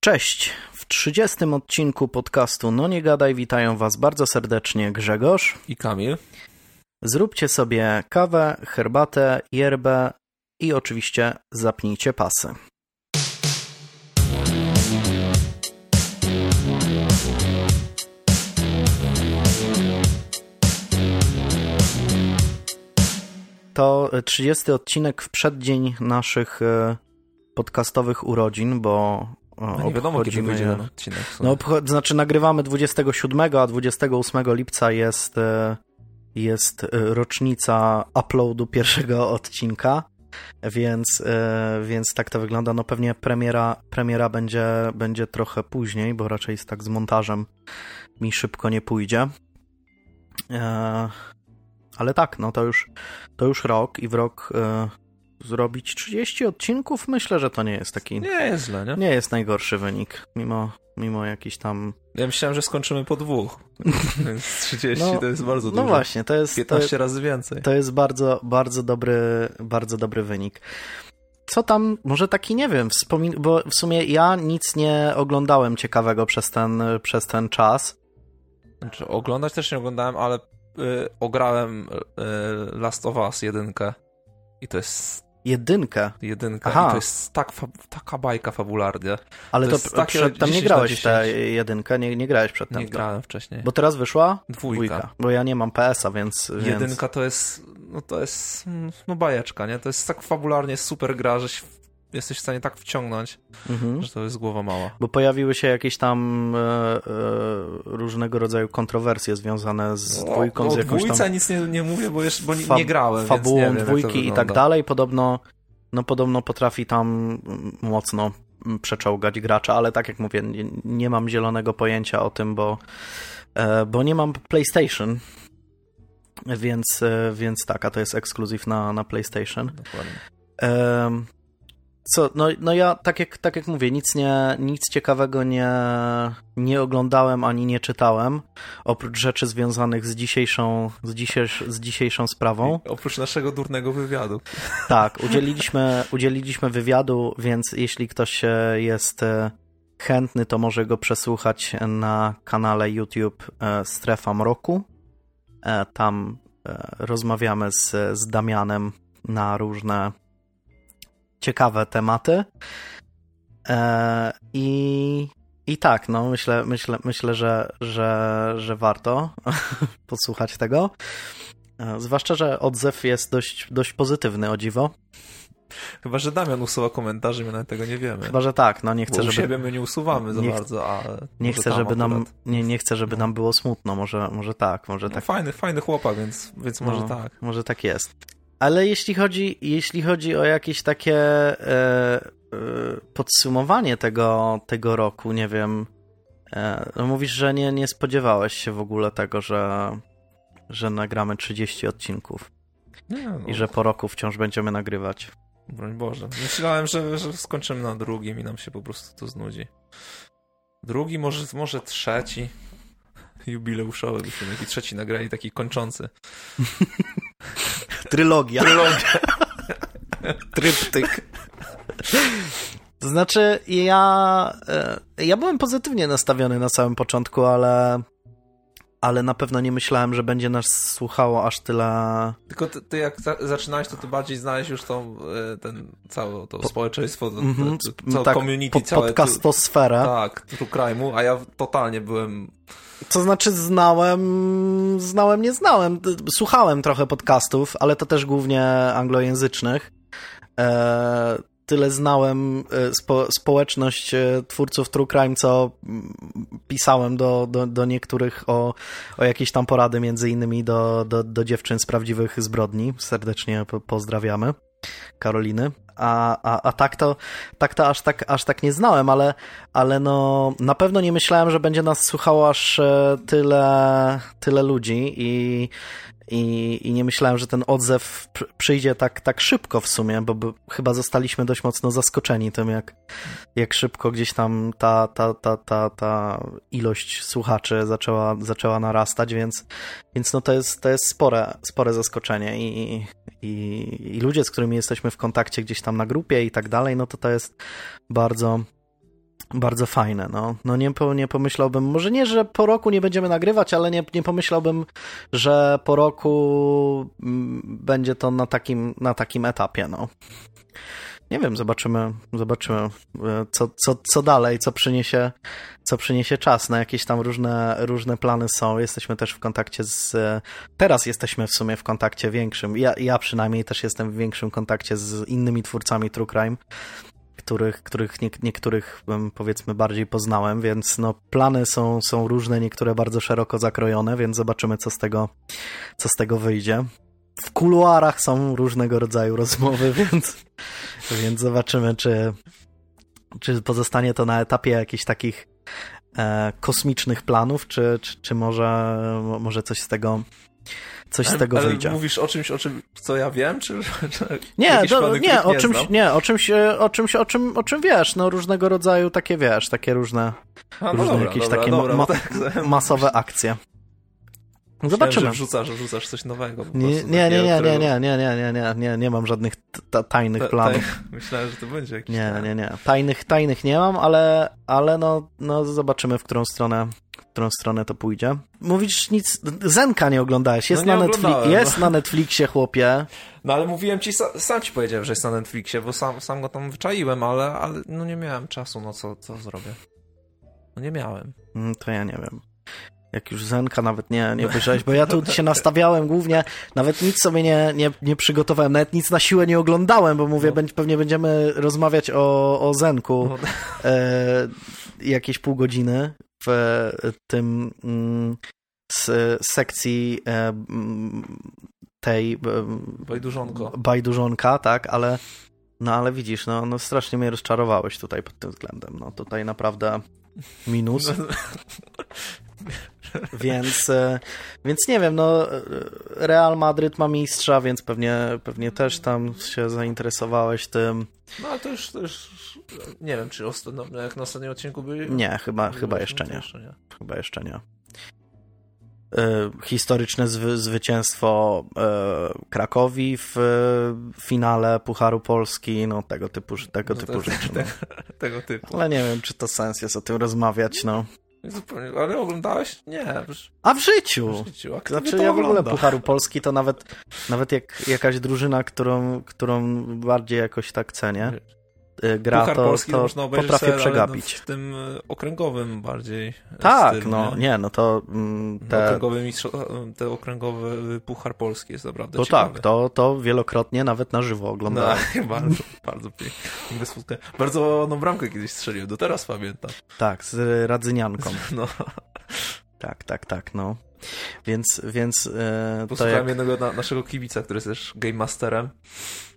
Cześć! W 30 odcinku podcastu No Nie Gadaj witają Was bardzo serdecznie Grzegorz i Kamil. Zróbcie sobie kawę, herbatę, yerbę i oczywiście zapnijcie pasy. To 30 odcinek w przeddzień naszych e, podcastowych urodzin, bo no nie wiadomo, kiedy wyjdzie ten odcinek. No, znaczy nagrywamy 27, a 28 lipca jest, e, jest e, rocznica uploadu pierwszego odcinka, więc, e, więc tak to wygląda. No pewnie premiera, premiera będzie, będzie trochę później, bo raczej jest tak z montażem mi szybko nie pójdzie. Ale tak, no to już, to już rok i w rok zrobić 30 odcinków, myślę, że to nie jest taki... Nie jest źle, nie? Nie jest najgorszy wynik, mimo, mimo jakiś tam... Ja myślałem, że skończymy po dwóch, więc 30 no, to jest bardzo no dużo. No właśnie, to jest... 15 to, razy więcej. To jest bardzo, bardzo dobry, bardzo dobry wynik. Co tam, może taki, nie wiem, wspomin bo w sumie ja nic nie oglądałem ciekawego przez ten, przez ten czas. Znaczy, oglądać też nie oglądałem, ale y, ograłem y, Last of Us jedynkę i to jest Jedynkę. Jedynkę. Aha. I to jest tak taka bajka fabularnie. Ale to, to przed, tam nie grałeś tę jedynkę, nie, nie grałeś przedtem. Nie grałem wcześniej. Bo teraz wyszła? Dwójka. Dwójka. Bo ja nie mam PS-a, więc... Jedynka więc... to jest, no to jest, no bajeczka, nie? To jest tak fabularnie super gra, że jesteś w stanie tak wciągnąć, mhm. że to jest głowa mała. Bo pojawiły się jakieś tam e, e, różnego rodzaju kontrowersje związane z no, dwójką, no, z jakąś dwójca tam... nic nie, nie mówię, bo, jeszcze, bo nie, nie grałem, Fabułą więc nie wiem, dwójki i tak dalej. Podobno, no podobno potrafi tam mocno przeczołgać gracza, ale tak jak mówię, nie, nie mam zielonego pojęcia o tym, bo, e, bo nie mam PlayStation, więc, e, więc tak, a to jest ekskluzyw na, na PlayStation. Dokładnie. Co, no, no ja, tak jak, tak jak mówię, nic, nie, nic ciekawego nie, nie oglądałem ani nie czytałem, oprócz rzeczy związanych z dzisiejszą, z, dzisiejsz, z dzisiejszą sprawą. Oprócz naszego durnego wywiadu. Tak, udzieliliśmy, udzieliliśmy wywiadu, więc jeśli ktoś jest e, chętny, to może go przesłuchać na kanale YouTube e, Strefa Mroku. E, tam rozmawiamy z, z Damianem na różne ciekawe tematy. E, I, I tak, no myślę, myślę, myślę że, że, że warto posłuchać tego. E, zwłaszcza, że odzew jest dość, dość pozytywny, o dziwo. Chyba, że Damian usuwa komentarze, my nawet tego nie wiemy. Chyba, że tak, no nie chcę, żeby... Siebie my nie usuwamy za nie bardzo, ale... Nie chcę, żeby nam, nie, nie chcę, żeby nam było smutno, może, może tak, może no, tak. Fajny, fajny chłopak, więc, więc może no, tak. Może tak jest. Ale jeśli chodzi, jeśli chodzi o jakieś takie e, e, podsumowanie tego, tego roku, nie wiem, e, no mówisz, że nie, nie spodziewałeś się w ogóle tego, że, że nagramy 30 odcinków. Nie, no. I że po roku wciąż będziemy nagrywać. Broń Boże. Myślałem, że, że skończymy na drugim i nam się po prostu to znudzi. Drugi, może, może trzeci jubileuszowy byśmy taki trzeci nagrali, taki kończący. Trylogia. Trylogia. Tryptyk. To znaczy, ja, e, ja byłem pozytywnie nastawiony na samym początku, ale, ale na pewno nie myślałem, że będzie nas słuchało aż tyle. Tylko ty, ty jak za, zaczynałeś, to ty bardziej znałeś już tą, e, ten, całe to po, społeczeństwo, to, mm -hmm, całe tak, community, po, całe. Podcastosferę. Tak, true crime'u, a ja totalnie byłem to znaczy znałem, znałem, nie znałem. Słuchałem trochę podcastów, ale to też głównie anglojęzycznych. E, tyle znałem e, spo, społeczność e, twórców True Crime, co pisałem do, do, do niektórych o, o jakieś tam porady, między innymi do, do, do dziewczyn z prawdziwych zbrodni. Serdecznie pozdrawiamy. Karoliny a, a, a tak to, tak to aż, tak, aż tak nie znałem, ale, ale no, na pewno nie myślałem, że będzie nas słuchało aż e, tyle, tyle ludzi i, i, i nie myślałem, że ten odzew przyjdzie tak, tak szybko w sumie, bo by, chyba zostaliśmy dość mocno zaskoczeni tym, jak, jak szybko gdzieś tam ta, ta, ta, ta, ta ilość słuchaczy zaczęła, zaczęła narastać, więc, więc no to jest, to jest spore, spore zaskoczenie. I, i, i ludzie, z którymi jesteśmy w kontakcie gdzieś tam na grupie i tak dalej, no to to jest bardzo bardzo fajne. No, no nie, nie pomyślałbym, może nie, że po roku nie będziemy nagrywać, ale nie, nie pomyślałbym, że po roku mm, będzie to na takim, na takim etapie. No. Nie wiem, zobaczymy, zobaczymy, e, co, co, co dalej, co przyniesie, co przyniesie czas. Na jakieś tam różne, różne plany są. Jesteśmy też w kontakcie z. Teraz jesteśmy w sumie w kontakcie większym. Ja, ja przynajmniej też jestem w większym kontakcie z innymi twórcami True Crime których, których nie, niektórych powiedzmy bardziej poznałem, więc no, plany są, są różne, niektóre bardzo szeroko zakrojone, więc zobaczymy, co z tego, co z tego wyjdzie. W kuluarach są różnego rodzaju rozmowy, więc, więc zobaczymy, czy, czy pozostanie to na etapie jakichś takich e, kosmicznych planów, czy, czy, czy może, może coś z tego coś z tego ale wyjdzie. mówisz o czymś, o czym, co ja wiem, czy, czy nie, do, nie, o czymś, znam? nie, o czymś, e, o czymś, o czym, o czym wiesz, no różnego rodzaju takie, wiesz, takie różne, A, no różne dobra, jakieś dobra, takie dobra, ma tak, masowe akcje. Zobaczymy. Myślałem, że wrzucasz, wrzucasz coś nowego. Nie, nie, nie, nie, nie, nie, nie, nie, nie, nie, nie, nie mam żadnych tajnych planów. Myślałem, że to będzie jakiś... Nie, nie, nie. Tajnych, tajnych nie mam, ale, ale no, no zobaczymy, w którą stronę którą stronę to pójdzie. Mówisz nic, Zenka nie oglądałeś, jest, no nie na, Netflix, jest no. na Netflixie, chłopie. No ale mówiłem ci, sam ci powiedziałem, że jest na Netflixie, bo sam, sam go tam wyczaiłem, ale, ale no nie miałem czasu, no co, co zrobię? No nie miałem. Mm, to ja nie wiem. Jak już Zenka nawet nie, nie obejrzałeś, bo ja tu się nastawiałem głównie, nawet nic sobie nie, nie, nie przygotowałem, nawet nic na siłę nie oglądałem, bo mówię, no. pewnie będziemy rozmawiać o, o Zenku no. e, jakieś pół godziny, w tym mm, z sekcji e, mm, tej e, Bajdużonko. Bajdużonka, tak, ale no ale widzisz, no, no strasznie mnie rozczarowałeś tutaj pod tym względem. No tutaj naprawdę minus. Więc, e, więc nie wiem, no Real Madryt ma mistrza, więc pewnie, pewnie też tam się zainteresowałeś tym. No ale to już, to już nie wiem, czy no, jak na ostatnim odcinku byli? Nie, chyba, chyba jeszcze nie. jeszcze nie. Chyba jeszcze nie. E, historyczne zwy, zwycięstwo e, Krakowi w finale Pucharu Polski, no tego typu, tego no, typu rzeczy. No. Tego, typu. Ale nie wiem, czy to sens jest o tym rozmawiać, no. Zupełnie, ale oglądałeś? Nie. A w życiu? W życiu. A znaczy ja w ogóle Pucharu Polski to nawet, nawet jak jakaś drużyna, którą, którą bardziej jakoś tak cenię, gra, Puchar to, Polski to można potrafię no przegapić. w tym y, okręgowym bardziej Tak, stylu, no nie? nie, no to mm, te... Okręgowy mistrz... te okręgowy Puchar Polski jest naprawdę To ciekawy. tak, to, to wielokrotnie nawet na żywo oglądałem. No, bardzo, bardzo pięknie. Bardzo ładną bramkę kiedyś strzeliłem, do teraz pamiętam. Tak, z Radzynianką. No. Tak, tak, tak, no. Więc, więc e, Posłuchałem jak... jednego na, naszego kibica, który jest też game masterem Y,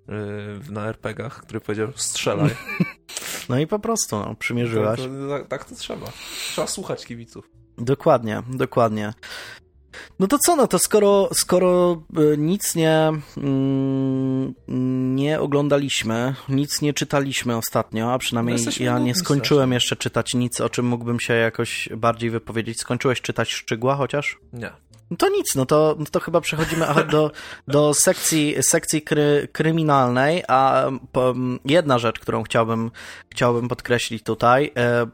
na RPGach, który powiedział strzelaj. No i po prostu, no, przymierzyłaś. Tak to, tak, tak to trzeba. Trzeba słuchać kibiców. Dokładnie, dokładnie. No to co, no to skoro, skoro y, nic nie, mm, nie oglądaliśmy, nic nie czytaliśmy ostatnio, a przynajmniej no ja nie skończyłem jeszcze czytać nic, o czym mógłbym się jakoś bardziej wypowiedzieć. Skończyłeś czytać Szczygła chociaż? Nie. No to nic, no to, no to chyba przechodzimy do, do sekcji, sekcji kry, kryminalnej, a jedna rzecz, którą chciałbym, chciałbym podkreślić tutaj, e,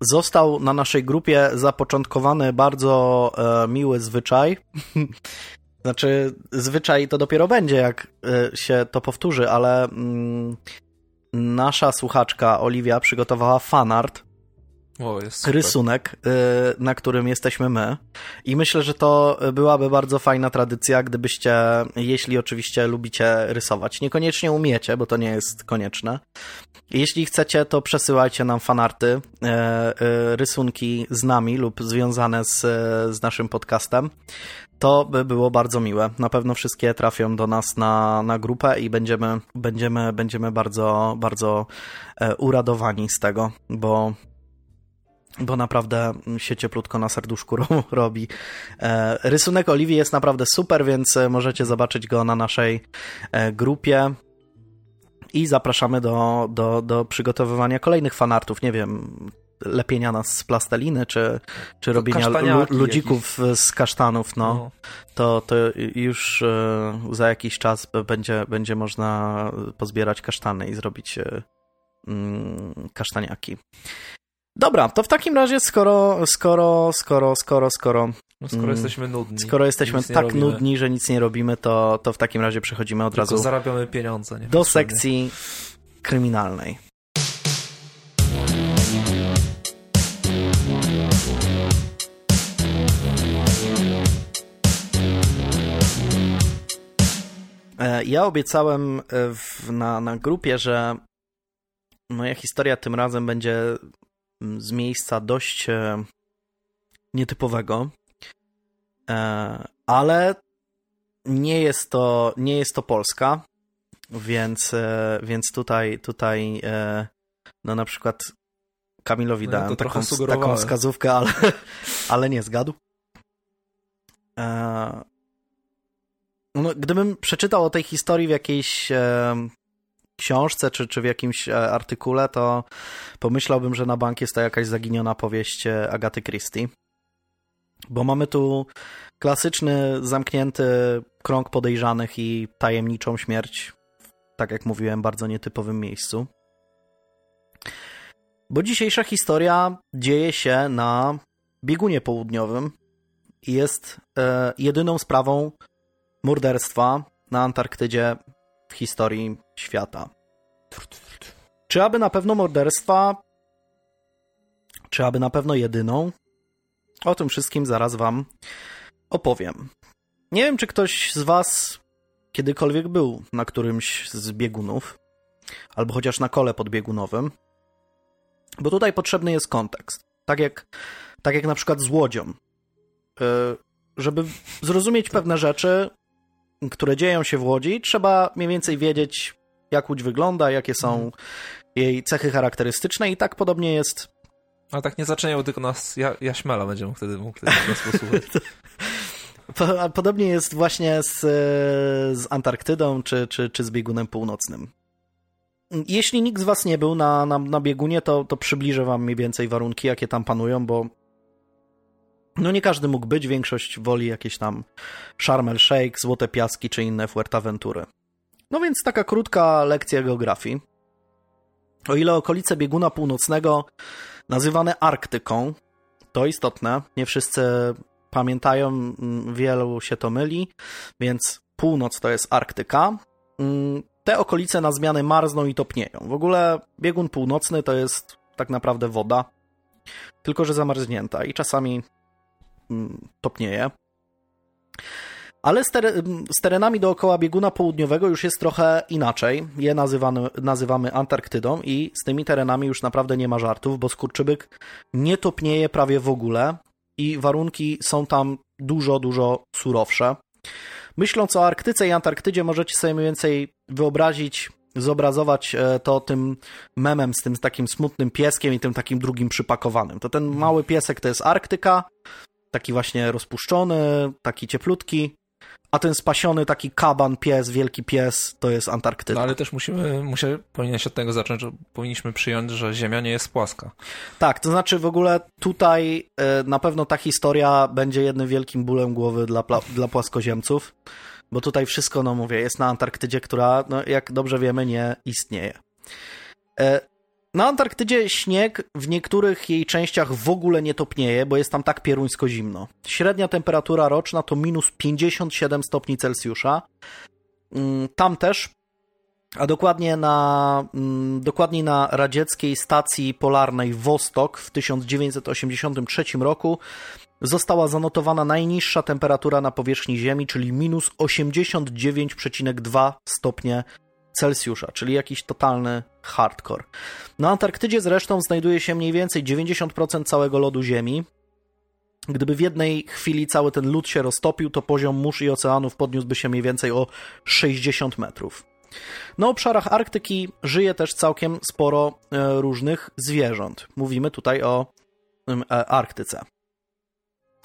został na naszej grupie zapoczątkowany bardzo e, miły zwyczaj. znaczy, zwyczaj to dopiero będzie, jak e, się to powtórzy, ale mm, nasza słuchaczka Oliwia przygotowała fanart o, rysunek, y, na którym jesteśmy my. I myślę, że to byłaby bardzo fajna tradycja, gdybyście, jeśli oczywiście lubicie rysować. Niekoniecznie umiecie, bo to nie jest konieczne. Jeśli chcecie, to przesyłajcie nam fanarty, y, y, rysunki z nami lub związane z, z naszym podcastem. To by było bardzo miłe. Na pewno wszystkie trafią do nas na, na grupę i będziemy, będziemy, będziemy bardzo, bardzo e, uradowani z tego, bo bo naprawdę się cieplutko na serduszku robi. E, rysunek Oliwii jest naprawdę super, więc możecie zobaczyć go na naszej e, grupie. I zapraszamy do, do, do przygotowywania kolejnych fanartów. Nie wiem, lepienia nas z plasteliny, czy, czy robienia ludzików jakieś. z kasztanów, no, no, To, to już e, za jakiś czas będzie, będzie można pozbierać kasztany i zrobić mm, kasztaniaki. Dobra, to w takim razie, skoro, skoro, skoro, skoro, skoro. No, skoro mm, jesteśmy nudni. Skoro jesteśmy tak nudni, że nic nie robimy, to, to w takim razie przechodzimy od Tylko razu. zarabiamy pieniądze. Nie do sekcji kryminalnej. E, ja obiecałem e, w, na, na grupie, że moja historia tym razem będzie z miejsca dość e, nietypowego, ale nie jest to, nie jest to Polska, więc, więc tutaj, tutaj no na przykład Kamilowi no, dałem taką, taką wskazówkę, ale, ale nie zgadł. No, gdybym przeczytał o tej historii w jakiejś e, książce czy, czy w jakimś e, artykule, to pomyślałbym, że na bank jest to jakaś zaginiona powieść e, Agaty Christie. Bo mamy tu klasyczny, zamknięty krąg podejrzanych i tajemniczą śmierć tak jak mówiłem, bardzo nietypowym miejscu. Bo dzisiejsza historia dzieje się na biegunie południowym i jest e, jedyną sprawą, morderstwa na Antarktydzie w historii świata. Czy aby na pewno morderstwa, czy aby na pewno jedyną? O tym wszystkim zaraz wam opowiem. Nie wiem, czy ktoś z was kiedykolwiek był na którymś z biegunów, albo chociaż na kole podbiegunowym, bo tutaj potrzebny jest kontekst. Tak jak, tak jak na przykład z łodzią. Y, żeby zrozumieć pewne rzeczy, które dzieją się w Łodzi, trzeba mniej więcej wiedzieć, jak Łódź wygląda, jakie są mhm. jej cechy charakterystyczne i tak podobnie jest... Ale tak nie zaczynają, tylko nas ja, Jaśmela będziemy wtedy mógł nas posłuchać. Podobnie jest właśnie z, z Antarktydą czy, czy, czy z biegunem północnym. Jeśli nikt z Was nie był na, na, na biegunie, to, to przybliżę Wam mniej więcej warunki, jakie tam panują, bo no nie każdy mógł być, większość woli jakieś tam Sharm el Sheikh, Złote Piaski czy inne Fuerteventury. No więc taka krótka lekcja geografii. O ile okolice bieguna północnego nazywane Arktyką, to istotne, nie wszyscy pamiętają, mm, wielu się to myli, więc północ to jest Arktyka. Mm, te okolice na zmiany marzną i topnieją. W ogóle biegun północny to jest tak naprawdę woda, tylko że zamarznięta i czasami Mm, topnieje. Ale z, z, terenami dookoła bieguna południowego już jest trochę inaczej. Je nazywamy, nazywamy Antarktydą i z tymi terenami już naprawdę nie ma żartów, bo skurczybyk nie topnieje prawie w ogóle i warunki są tam dużo, dużo surowsze. Myśląc o Arktyce i Antarktydzie możecie sobie mniej więcej wyobrazić, zobrazować e, to tym memem z tym takim smutnym pieskiem i tym takim drugim przypakowanym. To ten mały piesek to jest Arktyka, taki właśnie rozpuszczony, taki cieplutki, a ten spasiony taki kaban, pies, wielki pies, to jest Antarktyda. No ale też musimy, muszę, powinieneś od tego zacząć, że powinniśmy przyjąć, że Ziemia nie jest płaska. Tak, to znaczy w ogóle tutaj y, na pewno ta historia będzie jednym wielkim bólem głowy dla, dla płaskoziemców, bo tutaj wszystko, no mówię, jest na Antarktydzie, która, no, jak dobrze wiemy, nie istnieje. Y, na Antarktydzie śnieg w niektórych jej częściach w ogóle nie topnieje, bo jest tam tak pieruńsko zimno. Średnia temperatura roczna to minus 57 stopni Celsjusza. Mm, tam też, a dokładnie na, mm, dokładnie na radzieckiej stacji polarnej Wostok w 1983 roku została zanotowana najniższa temperatura na powierzchni Ziemi, czyli minus 89,2 stopnie Celsjusza, czyli jakiś totalny hardcore. Na Antarktydzie zresztą znajduje się mniej więcej 90% całego lodu Ziemi. Gdyby w jednej chwili cały ten lód się roztopił, to poziom mórz i oceanów podniósłby się mniej więcej o 60 metrów. Na obszarach Arktyki żyje też całkiem sporo e, różnych zwierząt. Mówimy tutaj o e, Arktyce.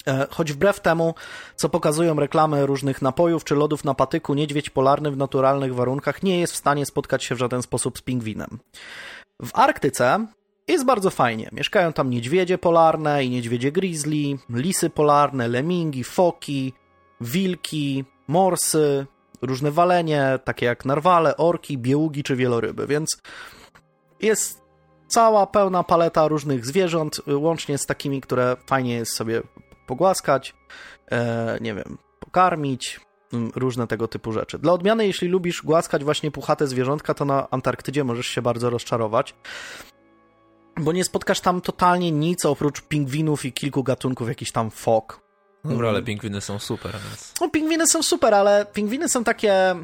E, choć wbrew temu, co pokazują reklamy różnych napojów czy lodów na patyku, niedźwiedź polarny w naturalnych warunkach nie jest w stanie spotkać się w żaden sposób z pingwinem. W Arktyce jest bardzo fajnie. Mieszkają tam niedźwiedzie polarne i niedźwiedzie grizzly, lisy polarne, lemingi, foki, wilki, morsy, różne walenie, takie jak narwale, orki, bieługi czy wieloryby, więc jest cała pełna paleta różnych zwierząt, łącznie z takimi, które fajnie jest sobie pogłaskać, e, nie wiem, pokarmić, mm, różne tego typu rzeczy. Dla odmiany, jeśli lubisz głaskać właśnie puchate zwierzątka, to na Antarktydzie możesz się bardzo rozczarować, bo nie spotkasz tam totalnie nic oprócz pingwinów i kilku gatunków jakichś tam fok. Dobra, ale pingwiny są super, więc... No, pingwiny są super, ale pingwiny są takie...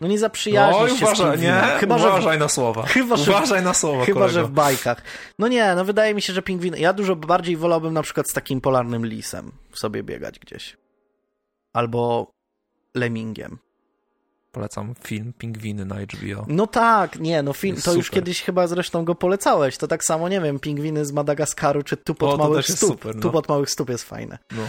No nie zaprzyjaźnisz Oj, się uważaj, z nie? Chyba, uważaj że, na słowa. Chyba, że, uważaj na słowa, Chyba, kolego. że w bajkach. No nie, no wydaje mi się, że pingwiny... Ja dużo bardziej wolałbym na przykład z takim polarnym lisem sobie biegać gdzieś. Albo lemmingiem. Polecam film Pingwiny na HBO. No tak, nie, no film, to już super. kiedyś chyba zresztą go polecałeś. To tak samo, nie wiem, pingwiny z Madagaskaru, czy tupot O, to małych stóp. super, no. Tupot małych stóp jest fajne. No.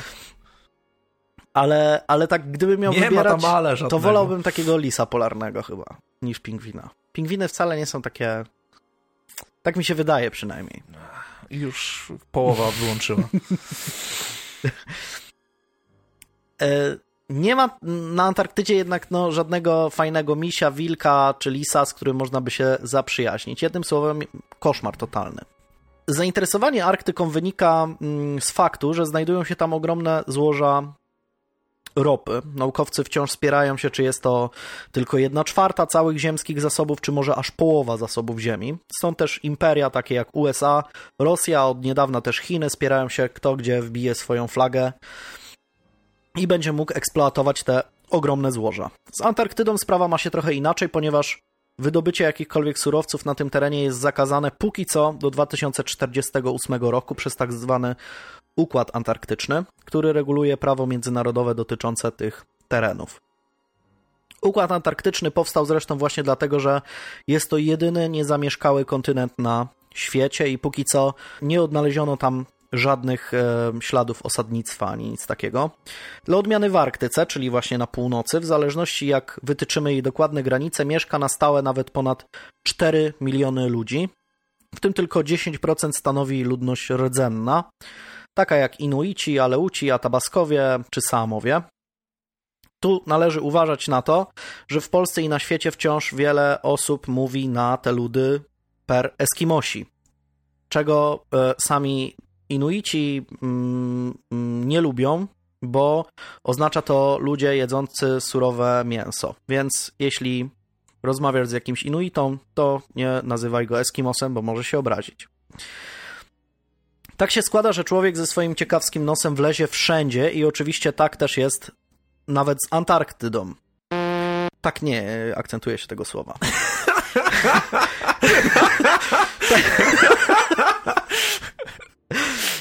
Ale, ale tak, gdybym miał Nie wybierać, to wolałbym takiego lisa polarnego chyba, niż pingwina. Pingwiny wcale nie są takie... Tak mi się wydaje przynajmniej. Już połowa wyłączyła. E, Nie ma na Antarktydzie jednak no, żadnego fajnego misia, wilka czy lisa, z którym można by się zaprzyjaźnić. Jednym słowem, koszmar totalny. Zainteresowanie Arktyką wynika mm, z faktu, że znajdują się tam ogromne złoża ropy. Naukowcy wciąż spierają się, czy jest to tylko jedna czwarta całych ziemskich zasobów, czy może aż połowa zasobów Ziemi. Są też imperia takie jak USA, Rosja, od niedawna też Chiny spierają się, kto gdzie wbije swoją flagę i będzie mógł eksploatować te ogromne złoża. Z Antarktydą sprawa ma się trochę inaczej, ponieważ wydobycie jakichkolwiek surowców na tym terenie jest zakazane póki co do 2048 roku przez tak zwany Układ Antarktyczny, który reguluje prawo międzynarodowe dotyczące tych terenów. Układ Antarktyczny powstał zresztą właśnie dlatego, że jest to jedyny niezamieszkały kontynent na świecie i póki co nie odnaleziono tam żadnych e, śladów osadnictwa ani nic takiego. Dla odmiany w Arktyce, czyli właśnie na północy, w zależności jak wytyczymy jej dokładne granice, mieszka na stałe nawet ponad 4 miliony ludzi, w tym tylko 10% stanowi ludność rdzenna, taka jak Inuici, Aleuci, Atabaskowie czy Saamowie. Tu należy uważać na to, że w Polsce i na świecie wciąż wiele osób mówi na te ludy per Eskimosi, czego e, sami Inuici mm, mm, nie lubią, bo oznacza to ludzie jedzący surowe mięso. Więc jeśli rozmawiasz z jakimś Inuitą, to nie nazywaj go Eskimosem, bo może się obrazić. Tak się składa, że człowiek ze swoim ciekawskim nosem wlezie wszędzie i oczywiście tak też jest nawet z Antarktydą. Tak nie, akcentuję się tego słowa.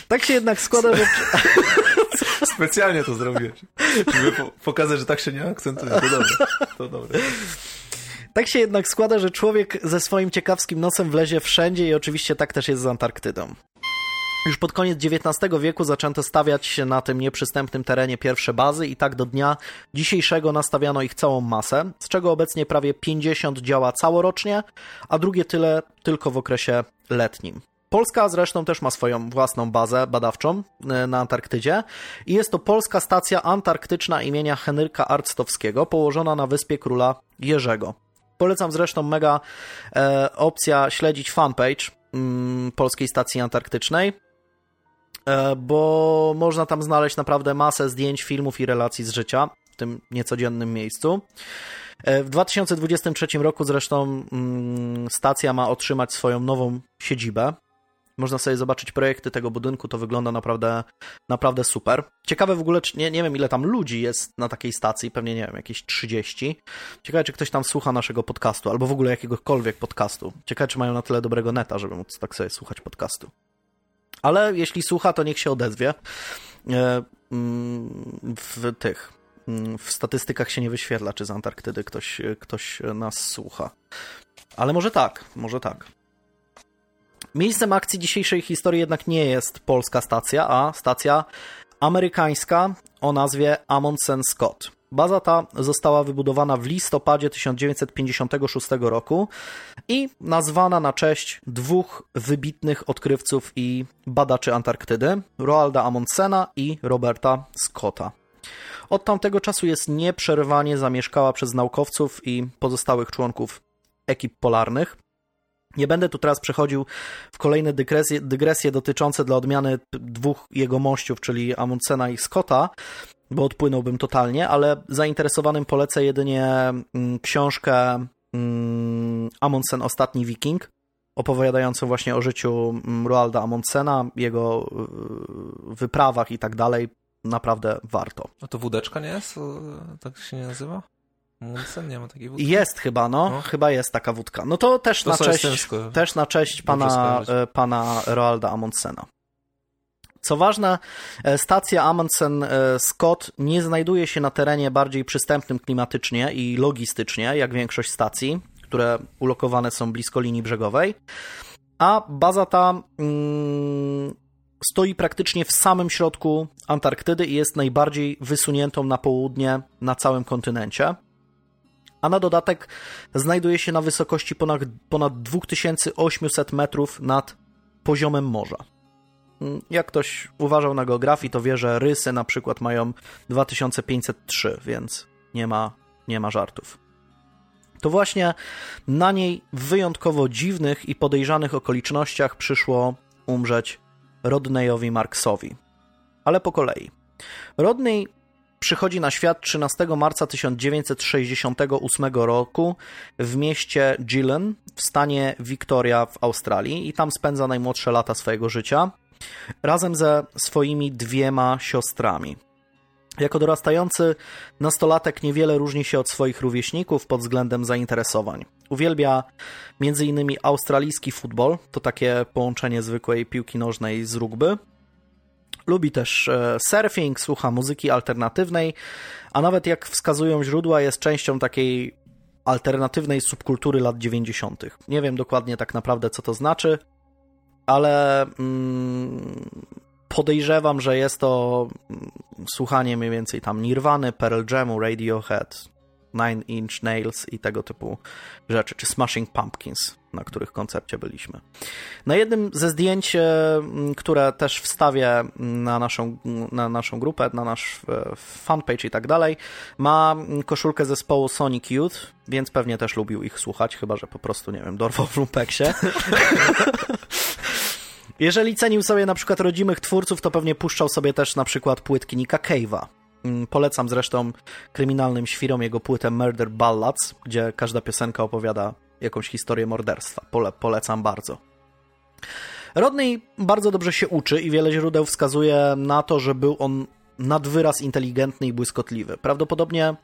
tak się jednak składa, że... Specjalnie to zrobiłeś, żeby po pokazać, że tak się nie akcentuje. To dobre, to dobre. Tak się jednak składa, że człowiek ze swoim ciekawskim nosem wlezie wszędzie i oczywiście tak też jest z Antarktydą. Już pod koniec XIX wieku zaczęto stawiać się na tym nieprzystępnym terenie pierwsze bazy i tak do dnia dzisiejszego nastawiano ich całą masę, z czego obecnie prawie 50 działa całorocznie, a drugie tyle tylko w okresie letnim. Polska zresztą też ma swoją własną bazę badawczą e, na Antarktydzie i jest to Polska Stacja Antarktyczna imienia Henryka Arctowskiego, położona na wyspie Króla Jerzego. Polecam zresztą mega e, opcja śledzić fanpage mm, Polskiej Stacji Antarktycznej, bo można tam znaleźć naprawdę masę zdjęć, filmów i relacji z życia w tym niecodziennym miejscu. E, w 2023 roku zresztą mm, stacja ma otrzymać swoją nową siedzibę. Można sobie zobaczyć projekty tego budynku, to wygląda naprawdę, naprawdę super. Ciekawe w ogóle, nie, nie wiem ile tam ludzi jest na takiej stacji, pewnie nie wiem, jakieś 30. Ciekawe, czy ktoś tam słucha naszego podcastu, albo w ogóle jakiegokolwiek podcastu. Ciekawe, czy mają na tyle dobrego neta, żeby móc tak sobie słuchać podcastu. Ale jeśli słucha, to niech się odezwie. E, mm, W tych, mm, w statystykach się nie wyświetla, czy z Antarktydy ktoś, ktoś nas słucha. Ale może tak, może tak. Miejscem akcji dzisiejszej historii jednak nie jest polska stacja, a stacja amerykańska o nazwie Amundsen Scott. Baza ta została wybudowana w listopadzie 1956 roku i nazwana na cześć dwóch wybitnych odkrywców i badaczy Antarktydy, Roalda Amundsena i Roberta Scotta. Od tamtego czasu jest nieprzerwanie zamieszkała przez naukowców i pozostałych członków ekip polarnych. Nie będę tu teraz przechodził w kolejne dygresje, dygresje dotyczące dla odmiany dwóch jego mościów, czyli Amundsena i Scotta, bo odpłynąłbym totalnie, ale zainteresowanym polecę jedynie mm, książkę mm, Amundsen Ostatni Wiking, opowiadającą właśnie o życiu mm, Roalda Amundsena, jego y, wyprawach i tak dalej. Naprawdę warto. A to wódeczka nie jest? Tak się nie nazywa? Amundsen nie ma takiej wódki? Jest chyba, no. no. Chyba jest taka wódka. No to też, to na, cześć, też na cześć pana, e, pana Roalda Amundsena. Co ważne, stacja Amundsen e, Scott nie znajduje się na terenie bardziej przystępnym klimatycznie i logistycznie, jak większość stacji, które ulokowane są blisko linii brzegowej, a baza ta mm, stoi praktycznie w samym środku Antarktydy i jest najbardziej wysuniętą na południe na całym kontynencie. A na dodatek znajduje się na wysokości ponad, ponad 2800 metrów nad poziomem morza. Jak ktoś uważał na geografii, to wie, że rysy na przykład mają 2503, więc nie ma, nie ma żartów. To właśnie na niej w wyjątkowo dziwnych i podejrzanych okolicznościach przyszło umrzeć Rodneyowi Marksowi. Ale po kolei. Rodney przychodzi na świat 13 marca 1968 roku w mieście Gillen w stanie Victoria w Australii i tam spędza najmłodsze lata swojego życia razem ze swoimi dwiema siostrami. Jako dorastający nastolatek niewiele różni się od swoich rówieśników pod względem zainteresowań. Uwielbia m.in. australijski futbol, to takie połączenie zwykłej piłki nożnej z rugby. Lubi też e, surfing, słucha muzyki alternatywnej, a nawet jak wskazują źródła, jest częścią takiej alternatywnej subkultury lat 90. Nie wiem dokładnie tak naprawdę, co to znaczy, ale mm, podejrzewam, że jest to mm, słuchanie mniej więcej tam Nirwany, Pearl Jamu, Radiohead, Nine Inch Nails i tego typu rzeczy, czy Smashing Pumpkins, na których koncercie byliśmy. Na jednym ze zdjęć, e, które też wstawię na naszą, na naszą grupę, na nasz e, fanpage i tak dalej, ma koszulkę zespołu Sonic Youth, więc pewnie też lubił ich słuchać, chyba że po prostu, nie wiem, dorwał w lumpeksie. Jeżeli cenił sobie na przykład rodzimych twórców, to pewnie puszczał sobie też na przykład płytki Nika Cave'a. Mm, polecam zresztą kryminalnym świrom jego płytę Murder Ballads, gdzie każda piosenka opowiada jakąś historię morderstwa. Pole, polecam bardzo. Rodney bardzo dobrze się uczy i wiele źródeł wskazuje na to, że był on nad wyraz inteligentny i błyskotliwy. Prawdopodobnie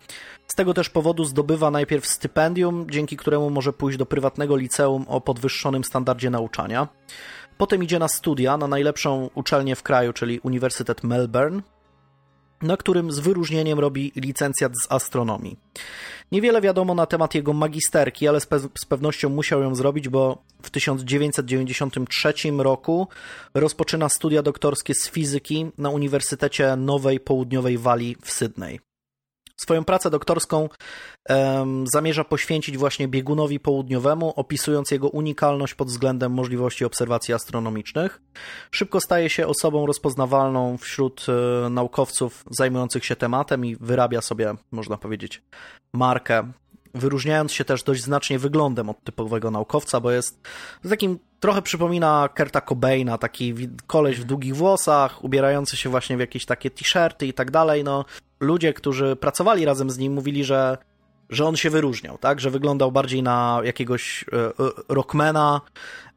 z tego też powodu zdobywa najpierw stypendium, dzięki któremu może pójść do prywatnego liceum o podwyższonym standardzie nauczania. Potem idzie na studia na najlepszą uczelnię w kraju, czyli Uniwersytet Melbourne, na którym z wyróżnieniem robi licencjat z astronomii. Niewiele wiadomo na temat jego magisterki, ale z, pe z, pewnością musiał ją zrobić, bo w 1993 roku rozpoczyna studia doktorskie z fizyki na Uniwersytecie Nowej Południowej Walii w Sydney. Swoją pracę doktorską um, zamierza poświęcić właśnie biegunowi południowemu, opisując jego unikalność pod względem możliwości obserwacji astronomicznych. Szybko staje się osobą rozpoznawalną wśród e, naukowców zajmujących się tematem i wyrabia sobie, można powiedzieć, markę wyróżniając się też dość znacznie wyglądem od typowego naukowca, bo jest takim trochę przypomina Kerta Cobaina, taki koleś w długich włosach, ubierający się właśnie w jakieś takie t-shirty i tak dalej. No, ludzie, którzy pracowali razem z nim, mówili, że, że on się wyróżniał, tak? Że wyglądał bardziej na jakiegoś e, e, rockmana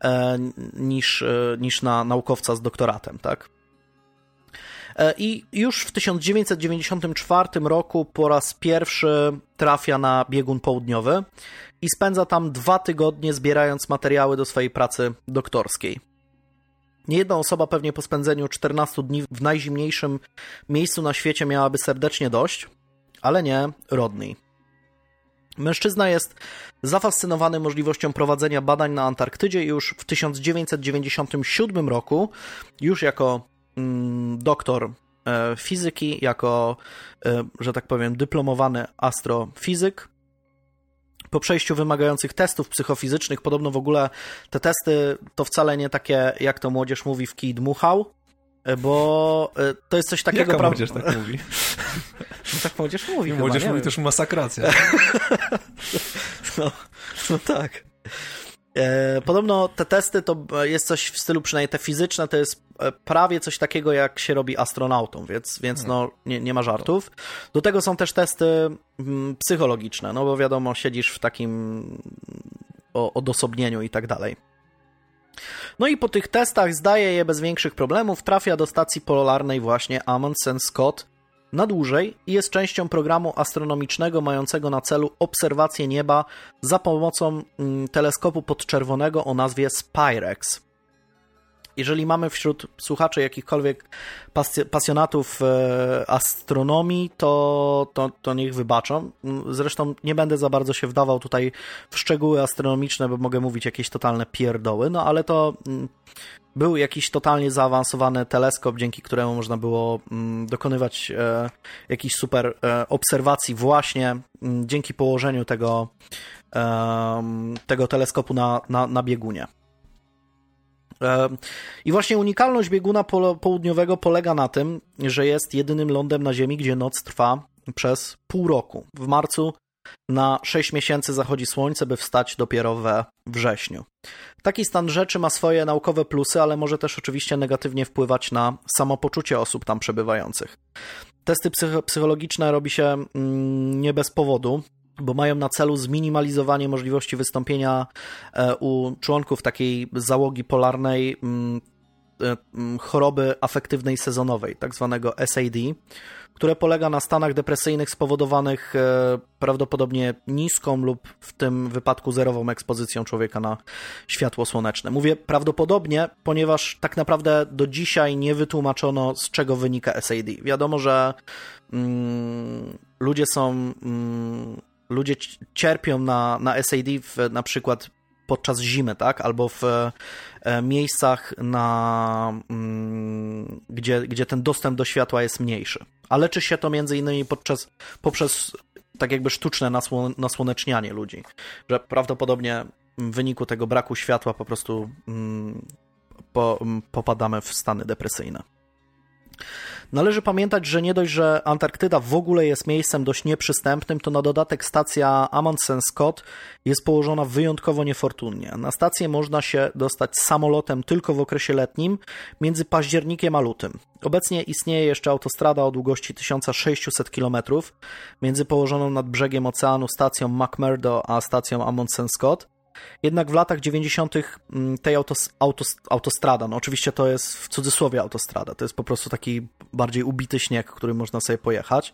e, niż, niż na naukowca z doktoratem, tak? I już w 1994 roku po raz pierwszy trafia na biegun południowy i spędza tam dwa tygodnie zbierając materiały do swojej pracy doktorskiej. Niejedna osoba pewnie po spędzeniu 14 dni w najzimniejszym miejscu na świecie miałaby serdecznie dość, ale nie Rodney. Mężczyzna jest zafascynowany możliwością prowadzenia badań na Antarktydzie już w 1997 roku, już jako mm, doktor e, fizyki, jako, e, że tak powiem, dyplomowany astrofizyk, po przejściu wymagających testów psychofizycznych, podobno w ogóle te testy to wcale nie takie, jak to młodzież mówi, w kij dmuchał, e, bo e, to jest coś takiego... Jaka młodzież tak mówi? No tak młodzież mówi Młodzież chyba, mówi też masakracja. no, no tak. E, podobno te testy to jest coś w stylu, przynajmniej te fizyczne, to jest e, prawie coś takiego, jak się robi astronautą, więc, więc no, nie, nie ma żartów. Do tego są też testy mm, psychologiczne, no bo wiadomo, siedzisz w takim odosobnieniu i tak dalej. No i po tych testach zdaje je bez większych problemów, trafia do stacji polarnej właśnie Amundsen Scott na dłużej i jest częścią programu astronomicznego mającego na celu obserwację nieba za pomocą mm, teleskopu podczerwonego o nazwie Spirex. Jeżeli mamy wśród słuchaczy jakichkolwiek pasjonatów e, astronomii, to, to, to niech wybaczą. Zresztą nie będę za bardzo się wdawał tutaj w szczegóły astronomiczne, bo mogę mówić jakieś totalne pierdoły, no ale to mm, był jakiś totalnie zaawansowany teleskop, dzięki któremu można było mm, dokonywać e, jakichś super e, obserwacji właśnie mm, dzięki położeniu tego, tego teleskopu na, na, na biegunie. I właśnie unikalność bieguna południowego polega na tym, że jest jedynym lądem na Ziemi, gdzie noc trwa przez pół roku. W marcu na 6 miesięcy zachodzi słońce, by wstać dopiero we wrześniu. Taki stan rzeczy ma swoje naukowe plusy, ale może też oczywiście negatywnie wpływać na samopoczucie osób tam przebywających. Testy psychologiczne robi się mm, nie bez powodu bo mają na celu zminimalizowanie możliwości wystąpienia e, u członków takiej załogi polarnej mm, e, mm, choroby afektywnej sezonowej, tak zwanego SAD, które polega na stanach depresyjnych spowodowanych e, prawdopodobnie niską lub w tym wypadku zerową ekspozycją człowieka na światło słoneczne. Mówię prawdopodobnie, ponieważ tak naprawdę do dzisiaj nie wytłumaczono z czego wynika SAD. Wiadomo, że mm, ludzie są mm, ludzie cierpią na, na SAD w, na przykład podczas zimy, tak? Albo w e, miejscach, na, mm, gdzie, gdzie ten dostęp do światła jest mniejszy. A leczy się to między innymi podczas, poprzez tak jakby sztuczne nasłon, nasłonecznianie ludzi, że prawdopodobnie w wyniku tego braku światła po prostu mm, po, mm, popadamy w stany depresyjne. Należy pamiętać, że nie dość, że Antarktyda w ogóle jest miejscem dość nieprzystępnym, to na dodatek stacja Amundsen Scott jest położona wyjątkowo niefortunnie. Na stację można się dostać samolotem tylko w okresie letnim, między październikiem a lutym. Obecnie istnieje jeszcze autostrada o długości 1600 km między położoną nad brzegiem oceanu stacją McMurdo a stacją Amundsen Scott. Jednak w latach 90. Mm, tej autos, autos, autostrada, no oczywiście to jest w cudzysłowie autostrada, to jest po prostu taki bardziej ubity śnieg, którym można sobie pojechać,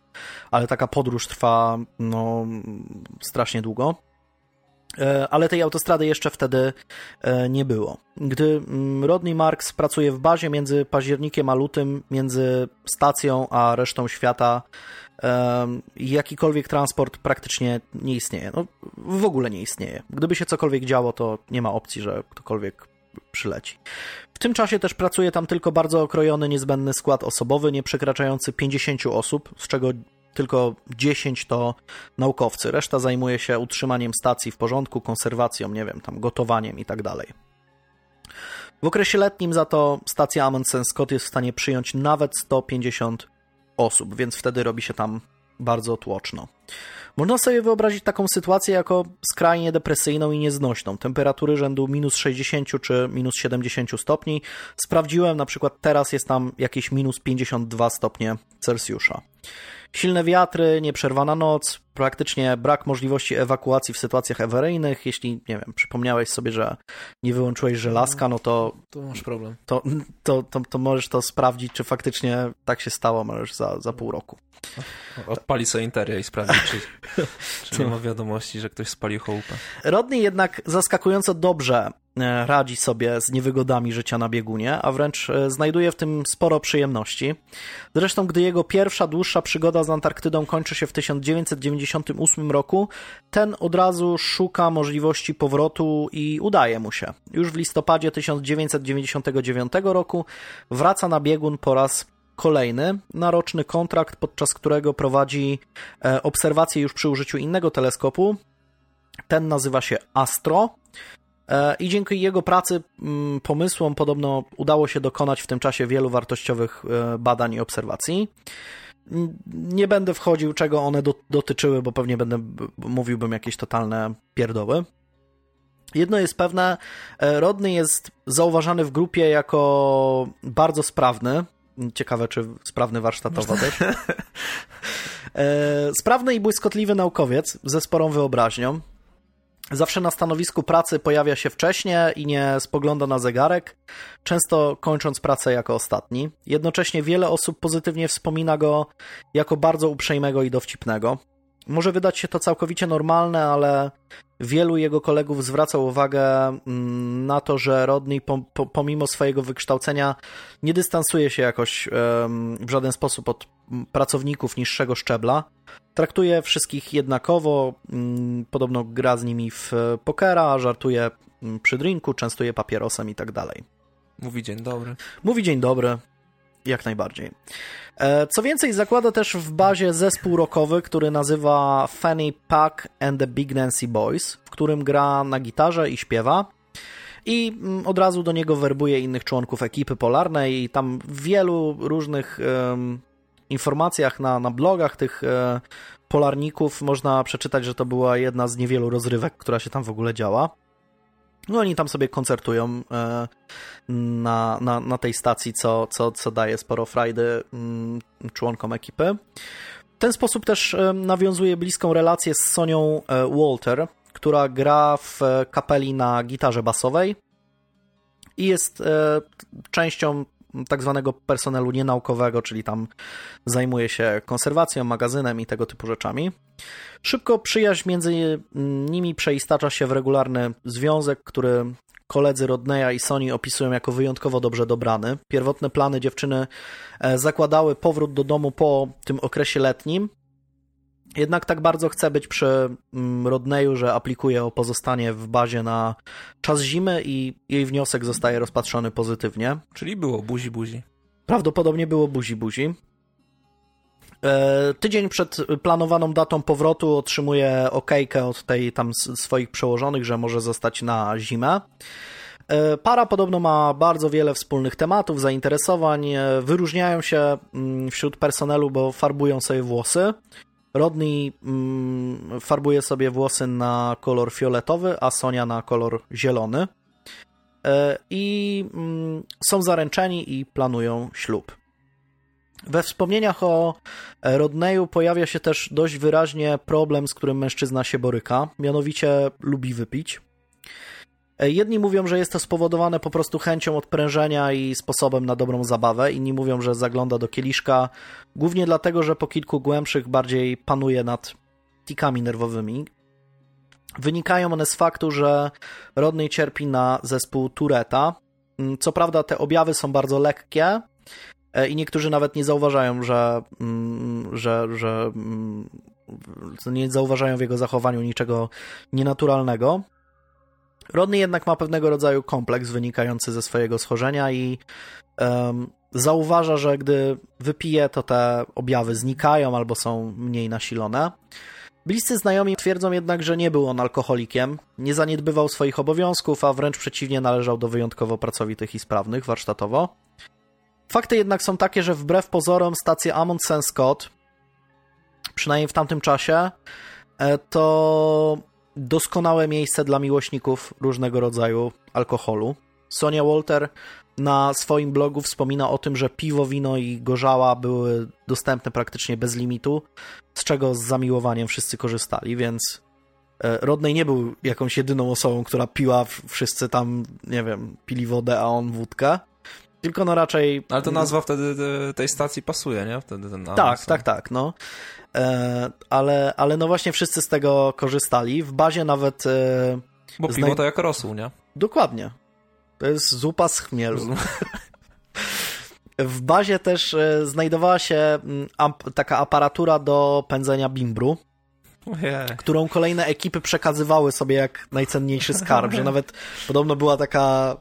ale taka podróż trwa no strasznie długo. E, ale tej autostrady jeszcze wtedy e, nie było. Gdy mm, Rodney Marks pracuje w bazie między październikiem a lutym, między stacją a resztą świata, jakikolwiek transport praktycznie nie istnieje. No, w ogóle nie istnieje. Gdyby się cokolwiek działo, to nie ma opcji, że ktokolwiek przyleci. W tym czasie też pracuje tam tylko bardzo okrojony, niezbędny skład osobowy, nie przekraczający 50 osób, z czego tylko 10 to naukowcy. Reszta zajmuje się utrzymaniem stacji w porządku, konserwacją, nie wiem, tam gotowaniem i tak dalej. W okresie letnim za to stacja Amundsen Scott jest w stanie przyjąć nawet 150 osób, więc wtedy robi się tam bardzo tłoczno. Można sobie wyobrazić taką sytuację jako skrajnie depresyjną i nieznośną. Temperatury rzędu minus 60 czy minus 70 stopni. Sprawdziłem, na przykład teraz jest tam jakieś minus 52 stopnie Celsjusza. Silne wiatry, nieprzerwana noc, praktycznie brak możliwości ewakuacji w sytuacjach awaryjnych. Jeśli, nie wiem, przypomniałeś sobie, że nie wyłączyłeś żelazka, no to... To masz problem. To, to, to, to możesz to sprawdzić, czy faktycznie tak się stało, możesz za, za pół roku. Odpali sobie interior i sprawdzi, czy, czy nie ma wiadomości, że ktoś spalił chałupę. Rodney jednak zaskakująco dobrze radzi sobie z niewygodami życia na biegunie, a wręcz e, znajduje w tym sporo przyjemności. Zresztą, gdy jego pierwsza dłuższa przygoda z Antarktydą kończy się w 1998 roku, ten od razu szuka możliwości powrotu i udaje mu się. Już w listopadzie 1999 roku wraca na biegun po raz kolejny na roczny kontrakt, podczas którego prowadzi e, obserwacje już przy użyciu innego teleskopu. Ten nazywa się Astro E, I dzięki jego pracy, mm, pomysłom podobno udało się dokonać w tym czasie wielu wartościowych e, badań i obserwacji. Nie będę wchodził, czego one do, dotyczyły, bo pewnie będę mówiłbym jakieś totalne pierdoły. Jedno jest pewne, e, Rodney jest zauważany w grupie jako bardzo sprawny. Ciekawe, czy sprawny warsztatowo też. E, sprawny i błyskotliwy naukowiec ze sporą wyobraźnią. Zawsze na stanowisku pracy pojawia się wcześnie i nie spogląda na zegarek, często kończąc pracę jako ostatni. Jednocześnie wiele osób pozytywnie wspomina go jako bardzo uprzejmego i dowcipnego. Może wydać się to całkowicie normalne, ale wielu jego kolegów zwraca uwagę mm, na to, że Rodney pomimo swojego wykształcenia nie dystansuje się jakoś w żaden sposób od pracowników niższego szczebla. Traktuje wszystkich jednakowo, mm, podobno gra z nimi w pokera, żartuje mm, przy drinku, częstuje papierosem i tak dalej. Mówi dzień dobry. Mówi dzień dobry, jak najbardziej. E, co więcej, zakłada też w bazie zespół rockowy, który nazywa Fanny Pack and the Big Nancy Boys, w którym gra na gitarze i śpiewa. I mm, od razu do niego werbuje innych członków ekipy polarnej, i tam w wielu różnych um, informacjach na, na blogach tych um, polarników można przeczytać, że to była jedna z niewielu rozrywek, która się tam w ogóle działa. No oni tam sobie koncertują e, na, na, na tej stacji, co, co, co daje sporo frajdy mm, członkom ekipy. W ten sposób też e, nawiązuje bliską relację z Sonią e, Walter, która gra w kapeli na gitarze basowej i jest częścią tak zwanego personelu nienaukowego, czyli tam zajmuje się konserwacją, magazynem i tego typu rzeczami. Szybko przyjaźń między nimi przeistacza się w regularny związek, który koledzy Rodneya i Sony opisują jako wyjątkowo dobrze dobrany. Pierwotne plany dziewczyny e, zakładały powrót do domu po tym okresie letnim, jednak tak bardzo chce być przy mm, Rodneyu, że aplikuje o pozostanie w bazie na czas zimy i jej wniosek zostaje rozpatrzony pozytywnie. Czyli było buzi buzi. Prawdopodobnie było buzi buzi. E, tydzień przed planowaną datą powrotu otrzymuje okejkę od tej tam swoich przełożonych, że może zostać na zimę. E, para podobno ma bardzo wiele wspólnych tematów, zainteresowań. E, wyróżniają się mm, wśród personelu, bo farbują sobie włosy. Rodney mm, farbuje sobie włosy na kolor fioletowy, a Sonia na kolor zielony. E, I mm, są zaręczeni i planują ślub. We wspomnieniach o Rodneyu pojawia się też dość wyraźnie problem, z którym mężczyzna się boryka, mianowicie lubi wypić. E, jedni mówią, że jest to spowodowane po prostu chęcią odprężenia i sposobem na dobrą zabawę, inni mówią, że zagląda do kieliszka głównie dlatego, że po kilku głębszych bardziej panuje nad tikami nerwowymi. Wynikają one z faktu, że Rodney cierpi na zespół Tureta. Mm, co prawda te objawy są bardzo lekkie e, i niektórzy nawet nie zauważają, że, mm, że, że mm, nie zauważają w jego zachowaniu niczego nienaturalnego. Rodney jednak ma pewnego rodzaju kompleks wynikający ze swojego schorzenia i um, zauważa, że gdy wypije, to te objawy znikają albo są mniej nasilone. Bliscy znajomi twierdzą jednak, że nie był on alkoholikiem, nie zaniedbywał swoich obowiązków, a wręcz przeciwnie należał do wyjątkowo pracowitych i sprawnych warsztatowo. Fakty jednak są takie, że wbrew pozorom stacja Amundsen Scott, przynajmniej w tamtym czasie, e, to doskonałe miejsce dla miłośników różnego rodzaju alkoholu. Sonia Walter na swoim blogu wspomina o tym, że piwo, wino i gorzała były dostępne praktycznie bez limitu, z czego z zamiłowaniem wszyscy korzystali, więc e, Rodney nie był jakąś jedyną osobą, która piła, wszyscy tam, nie wiem, pili wodę, a on wódkę. Tylko no raczej... Ale to nazwa wtedy tej stacji pasuje, nie? Wtedy ten tak, tak, tak, no. E, ale, ale no właśnie wszyscy z tego korzystali. W bazie nawet... E, Bo piwo to jak rosół, nie? Dokładnie. To jest zupa z chmielu. W bazie też e, znajdowała się mm, taka aparatura do pędzenia bimbru, yeah. którą kolejne ekipy przekazywały sobie jak najcenniejszy skarb, że nawet podobno była taka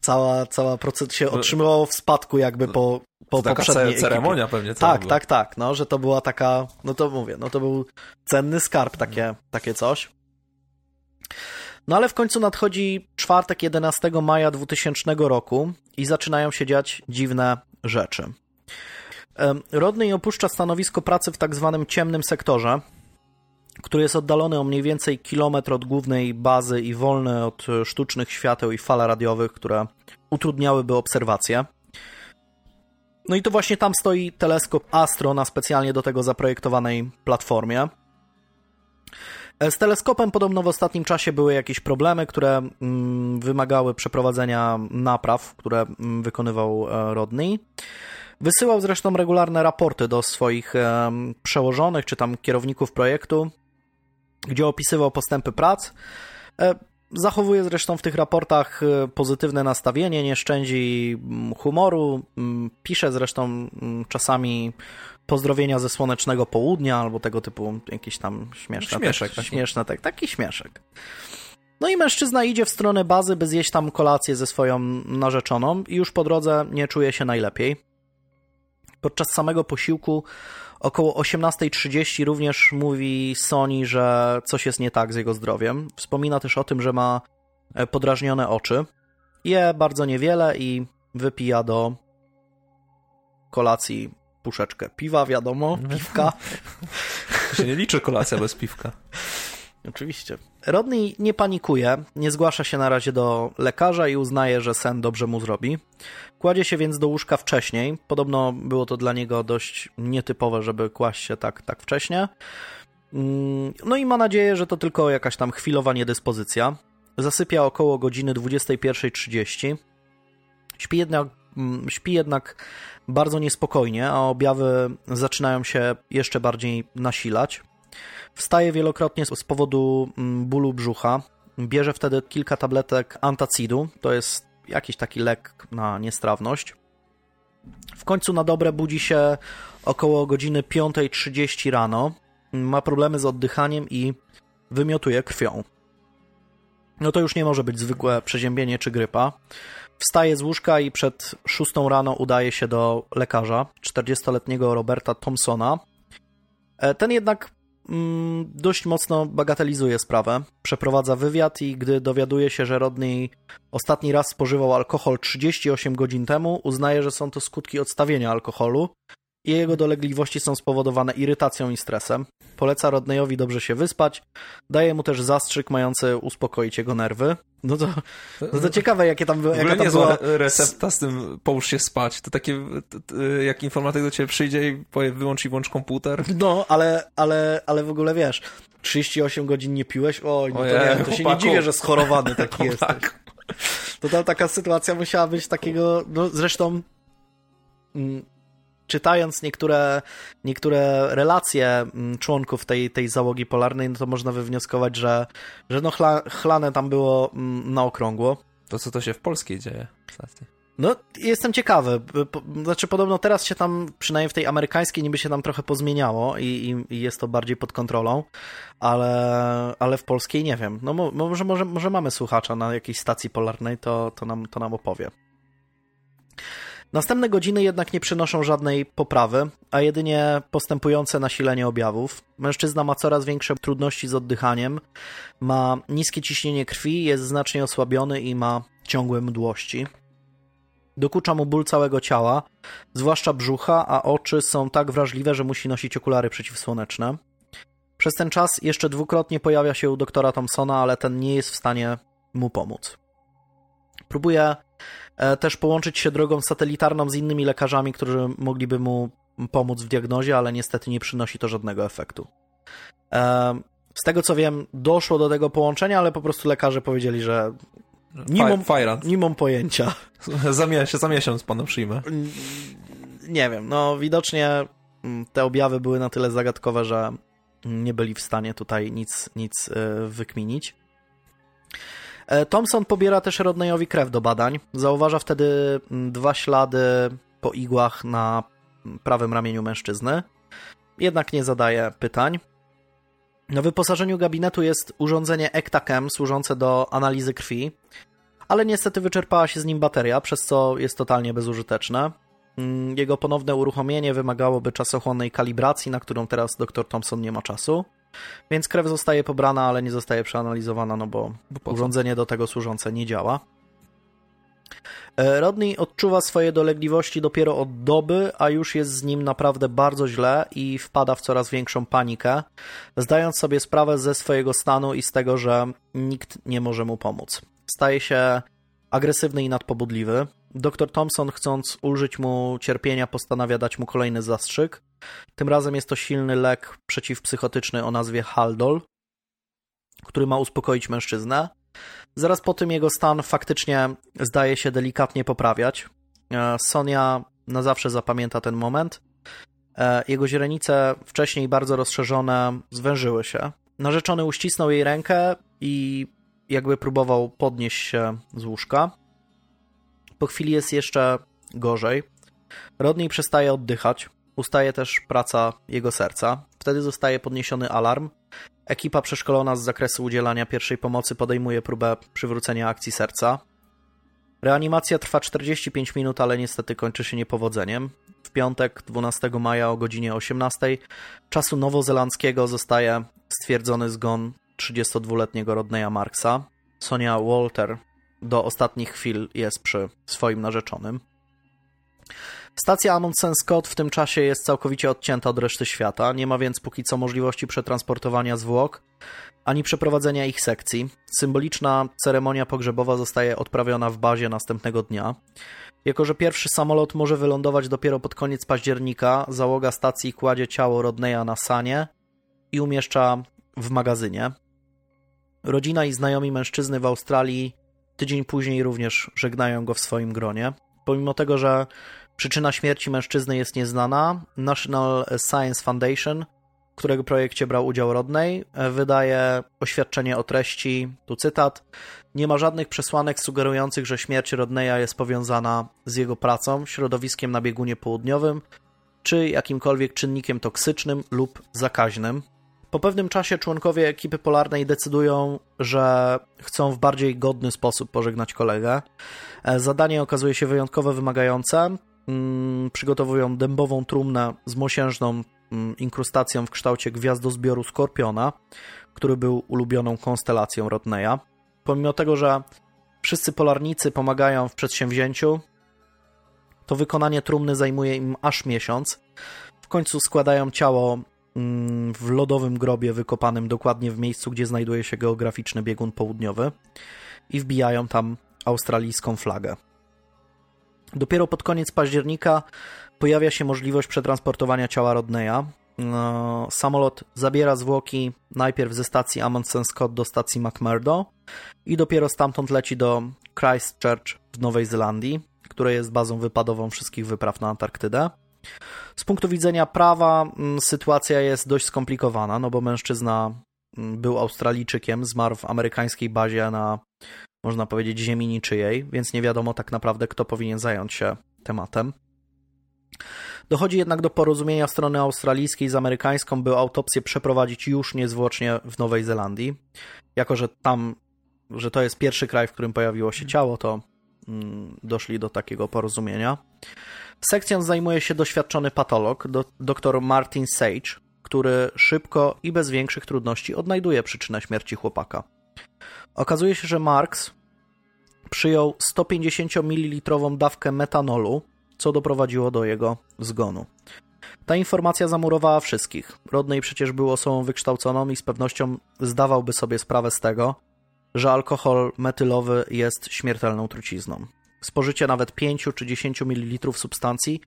cała, cała proces się otrzymywało w spadku jakby po, po taka poprzedniej ceremonia ekipie. pewnie. Tak, tak, tak, no, że to była taka, no to mówię, no to był cenny skarb, takie, takie coś. No ale w końcu nadchodzi czwartek 11 maja 2000 roku i zaczynają się dziać dziwne rzeczy. Rodney opuszcza stanowisko pracy w tak zwanym ciemnym sektorze, który jest oddalony o mniej więcej kilometr od głównej bazy i wolny od sztucznych świateł i fal radiowych, które utrudniałyby obserwację. No i to właśnie tam stoi teleskop Astro na specjalnie do tego zaprojektowanej platformie. Z teleskopem podobno w ostatnim czasie były jakieś problemy, które mm, wymagały przeprowadzenia napraw, które mm, wykonywał e, Rodney. Wysyłał zresztą regularne raporty do swoich przełożonych czy tam kierowników projektu, gdzie opisywał postępy prac. E, zachowuje zresztą w tych raportach e, pozytywne nastawienie, nie szczędzi mm, humoru. Pisze zresztą czasami pozdrowienia ze słonecznego południa albo tego typu jakieś tam śmieszne. Śmieszek. Tak, śmieszne, tak, taki śmieszek. No i mężczyzna idzie w stronę bazy, by zjeść tam kolację ze swoją narzeczoną i już po drodze nie czuje się najlepiej. Podczas samego posiłku około 18.30 również mówi Sony, że coś jest nie tak z jego zdrowiem. Wspomina też o tym, że ma e, podrażnione oczy. Je bardzo niewiele i wypija do kolacji puszeczkę piwa, wiadomo, piwka. się nie liczy kolacja bez piwka. Oczywiście. Rodney nie panikuje, nie zgłasza się na razie do lekarza i uznaje, że sen dobrze mu zrobi. Kładzie się więc do łóżka wcześniej. Podobno było to dla niego dość nietypowe, żeby kłaść się tak, tak wcześnie. Mm, no i ma nadzieję, że to tylko jakaś tam chwilowa niedyspozycja. Zasypia około godziny 21.30. Śpi jednak, mm, śpi jednak bardzo niespokojnie, a objawy zaczynają się jeszcze bardziej nasilać. Wstaje wielokrotnie z powodu mm, bólu brzucha. Bierze wtedy kilka tabletek antacidu, to jest jakiś taki lek na niestrawność. W końcu na dobre budzi się około godziny 5.30 rano. Ma problemy z oddychaniem i wymiotuje krwią. No to już nie może być zwykłe przeziębienie czy grypa. Wstaje z łóżka i przed szóstą rano udaje się do lekarza, 40-letniego Roberta Thompsona. E, ten jednak mm, dość mocno bagatelizuje sprawę. Przeprowadza wywiad i gdy dowiaduje się, że Rodney ostatni raz spożywał alkohol 38 godzin temu, uznaje, że są to skutki odstawienia alkoholu jego dolegliwości są spowodowane irytacją i stresem. Poleca Rodneyowi dobrze się wyspać, daje mu też zastrzyk mający uspokoić jego nerwy. No to, no to ciekawe, jakie tam. Jaka tam była recepta z tym połóż się spać. To takie, jak informatyk do ciebie przyjdzie i powie wyłącz i włącz komputer. No, ale, ale, ale w ogóle wiesz, 38 godzin nie piłeś? Oj, no to, nie, to się nie dziwię, że schorowany taki jesteś. To tam taka sytuacja musiała być takiego, no zresztą mm, czytając niektóre, niektóre relacje mm, członków tej, tej załogi polarnej, no to można wywnioskować, że, że no chla, chlane tam było mm, na okrągło. To co to się w Polskiej dzieje? No, jestem ciekawy. Znaczy, podobno teraz się tam, przynajmniej w tej amerykańskiej, niby się tam trochę pozmieniało i, i, i jest to bardziej pod kontrolą, ale, ale w polskiej nie wiem. No, może, może, może mamy słuchacza na jakiejś stacji polarnej, to, to, nam, to nam opowie. Następne godziny jednak nie przynoszą żadnej poprawy, a jedynie postępujące nasilenie objawów. Mężczyzna ma coraz większe trudności z oddychaniem, ma niskie ciśnienie krwi, jest znacznie osłabiony i ma ciągłe mdłości. Dokucza mu ból całego ciała, zwłaszcza brzucha, a oczy są tak wrażliwe, że musi nosić okulary przeciwsłoneczne. Przez ten czas jeszcze dwukrotnie pojawia się u doktora Thompsona, ale ten nie jest w stanie mu pomóc. Próbuje też połączyć się drogą satelitarną z innymi lekarzami, którzy mogliby mu pomóc w diagnozie, ale niestety nie przynosi to żadnego efektu. E, z tego co wiem, doszło do tego połączenia, ale po prostu lekarze powiedzieli, że nie mam, nie mam pojęcia. Za, miesiąc, za miesiąc pana przyjmę. Nie wiem, no widocznie mm, te objawy były na tyle zagadkowe, że nie byli w stanie tutaj nic, nic e, wykminić. E, Thompson pobiera też Rodneyowi krew do badań. Zauważa wtedy mm, dwa ślady po igłach na prawym ramieniu mężczyzny. Jednak nie zadaje pytań. Na wyposażeniu gabinetu jest urządzenie ECTAChem służące do analizy krwi, ale niestety wyczerpała się z nim bateria, przez co jest totalnie bezużyteczne. Mm, jego ponowne uruchomienie wymagałoby czasochłonnej kalibracji, na którą teraz dr Thompson nie ma czasu. Więc krew zostaje pobrana, ale nie zostaje przeanalizowana, no bo, bo urządzenie do tego służące nie działa. E, Rodney odczuwa swoje dolegliwości dopiero od doby, a już jest z nim naprawdę bardzo źle i wpada w coraz większą panikę, zdając sobie sprawę ze swojego stanu i z tego, że nikt nie może mu pomóc. Staje się agresywny i nadpobudliwy. Dr Thompson, chcąc ulżyć mu cierpienia, postanawia dać mu kolejny zastrzyk. Tym razem jest to silny lek przeciwpsychotyczny o nazwie Haldol, który ma uspokoić mężczyznę. Zaraz po tym jego stan faktycznie zdaje się delikatnie poprawiać. E, Sonia na zawsze zapamięta ten moment. E, jego źrenice, wcześniej bardzo rozszerzone, zwężyły się. Narzeczony uścisnął jej rękę i jakby próbował podnieść się z łóżka. Po chwili jest jeszcze gorzej. Rodney przestaje oddychać. Ustaje też praca jego serca. Wtedy zostaje podniesiony alarm. Ekipa przeszkolona z zakresu udzielania pierwszej pomocy podejmuje próbę przywrócenia akcji serca. Reanimacja trwa 45 minut, ale niestety kończy się niepowodzeniem. W piątek, 12 maja o godzinie 18 czasu nowozelandzkiego zostaje stwierdzony zgon 32-letniego Rodneya Marksa. Sonia Walter do ostatnich chwil jest przy swoim narzeczonym. Stacja Amundsen Scott w tym czasie jest całkowicie odcięta od reszty świata, nie ma więc póki co możliwości przetransportowania zwłok ani przeprowadzenia ich sekcji. Symboliczna ceremonia pogrzebowa zostaje odprawiona w bazie następnego dnia. Jako, że pierwszy samolot może wylądować dopiero pod koniec października, załoga stacji kładzie ciało Rodneya na sanie i umieszcza w magazynie. Rodzina i znajomi mężczyzny w Australii tydzień później również żegnają go w swoim gronie. Pomimo tego, że przyczyna śmierci mężczyzny jest nieznana, National Science Foundation, w którego projekcie brał udział Rodney, wydaje oświadczenie o treści, tu cytat, nie ma żadnych przesłanek sugerujących, że śmierć Rodneya jest powiązana z jego pracą, środowiskiem na biegunie południowym, czy jakimkolwiek czynnikiem toksycznym lub zakaźnym. Po pewnym czasie członkowie ekipy polarnej decydują, że chcą w bardziej godny sposób pożegnać kolegę. E, zadanie okazuje się wyjątkowo wymagające. Mm, przygotowują dębową trumnę z mosiężną mm, inkrustacją w kształcie gwiazdozbioru Skorpiona, który był ulubioną konstelacją Rodneya. Pomimo tego, że wszyscy polarnicy pomagają w przedsięwzięciu, to wykonanie trumny zajmuje im aż miesiąc. W końcu składają ciało Mm, w lodowym grobie wykopanym dokładnie w miejscu, gdzie znajduje się geograficzny biegun południowy i wbijają tam australijską flagę. Dopiero pod koniec października pojawia się możliwość przetransportowania ciała Rodneya. No, samolot zabiera zwłoki najpierw ze stacji Amundsen Scott do stacji McMurdo i dopiero stamtąd leci do Christchurch w Nowej Zelandii, które jest bazą wypadową wszystkich wypraw na Antarktydę. Z punktu widzenia prawa mm, sytuacja jest dość skomplikowana, no bo mężczyzna mm, był Australijczykiem, zmarł w amerykańskiej bazie na, można powiedzieć, ziemi niczyjej, więc nie wiadomo tak naprawdę, kto powinien zająć się tematem. Dochodzi jednak do porozumienia strony australijskiej z amerykańską, by autopsję przeprowadzić już niezwłocznie w Nowej Zelandii. Jako, że tam, że to jest pierwszy kraj, w którym pojawiło się ciało, to mm, doszli do takiego porozumienia. Sekcją zajmuje się doświadczony patolog, do, dr Martin Sage, który szybko i bez większych trudności odnajduje przyczynę śmierci chłopaka. Okazuje się, że Marks przyjął 150 ml dawkę metanolu, co doprowadziło do jego zgonu. Ta informacja zamurowała wszystkich. Rodney przecież był osobą wykształconą i z pewnością zdawałby sobie sprawę z tego, że alkohol metylowy jest śmiertelną trucizną. Spożycie nawet 5 czy 10 ml substancji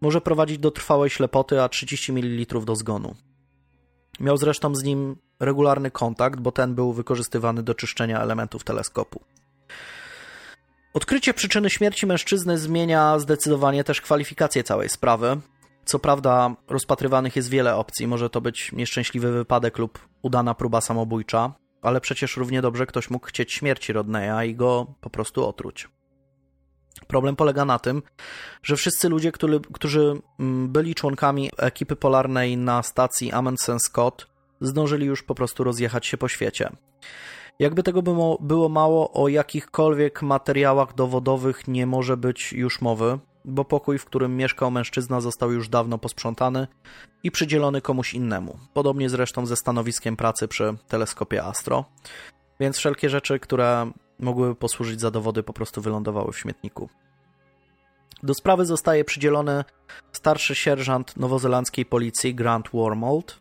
może prowadzić do trwałej ślepoty, a 30 ml do zgonu. Miał zresztą z nim regularny kontakt, bo ten był wykorzystywany do czyszczenia elementów teleskopu. Odkrycie przyczyny śmierci mężczyzny zmienia zdecydowanie też kwalifikację całej sprawy. Co prawda, rozpatrywanych jest wiele opcji. Może to być nieszczęśliwy wypadek lub udana próba samobójcza, ale przecież równie dobrze ktoś mógł chcieć śmierci Rodneya i go po prostu otruć. Problem polega na tym, że wszyscy ludzie, którzy, którzy mm, byli członkami ekipy polarnej na stacji Amundsen Scott, zdążyli już po prostu rozjechać się po świecie. Jakby tego było, było mało, o jakichkolwiek materiałach dowodowych nie może być już mowy, bo pokój, w którym mieszkał mężczyzna, został już dawno posprzątany i przydzielony komuś innemu. Podobnie zresztą ze stanowiskiem pracy przy teleskopie Astro. Więc wszelkie rzeczy, które mogłyby posłużyć za dowody, po prostu wylądowały w śmietniku. Do sprawy zostaje przydzielony starszy sierżant nowozelandzkiej policji Grant Wormold.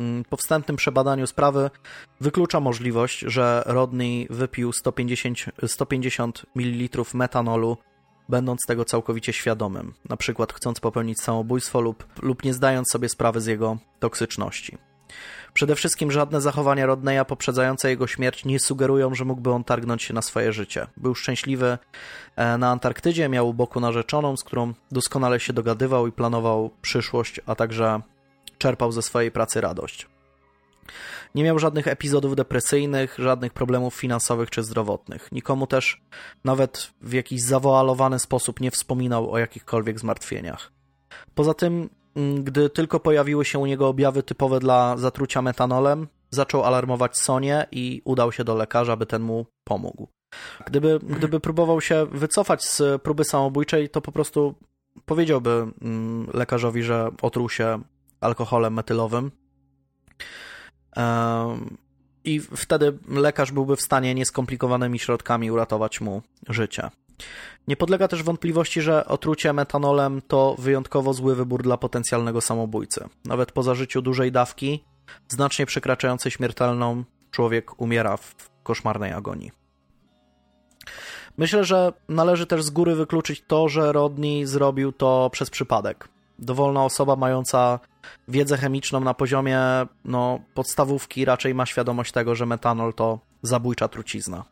Mm, po wstępnym przebadaniu sprawy wyklucza możliwość, że Rodney wypił 150, 150 ml metanolu, będąc tego całkowicie świadomym, na przykład chcąc popełnić samobójstwo lub, lub nie zdając sobie sprawy z jego toksyczności. Przede wszystkim żadne zachowania Rodneya poprzedzające jego śmierć nie sugerują, że mógłby on targnąć się na swoje życie. Był szczęśliwy e, na Antarktydzie, miał u boku narzeczoną, z którą doskonale się dogadywał i planował przyszłość, a także czerpał ze swojej pracy radość. Nie miał żadnych epizodów depresyjnych, żadnych problemów finansowych czy zdrowotnych. Nikomu też nawet w jakiś zawoalowany sposób nie wspominał o jakichkolwiek zmartwieniach. Poza tym gdy tylko pojawiły się u niego objawy typowe dla zatrucia metanolem, zaczął alarmować Sonię i udał się do lekarza, by ten mu pomógł. Gdyby, gdyby próbował się wycofać z próby samobójczej, to po prostu powiedziałby mm, lekarzowi, że otruł się alkoholem metylowym. I wtedy lekarz byłby w stanie nieskomplikowanymi środkami uratować mu życie. Nie podlega też wątpliwości, że otrucie metanolem to wyjątkowo zły wybór dla potencjalnego samobójcy. Nawet po zażyciu dużej dawki, znacznie przekraczającej śmiertelną, człowiek umiera w koszmarnej agonii. Myślę, że należy też z góry wykluczyć to, że Rodney zrobił to przez przypadek. Dowolna osoba mająca wiedzę chemiczną na poziomie no, podstawówki raczej ma świadomość tego, że metanol to zabójcza trucizna.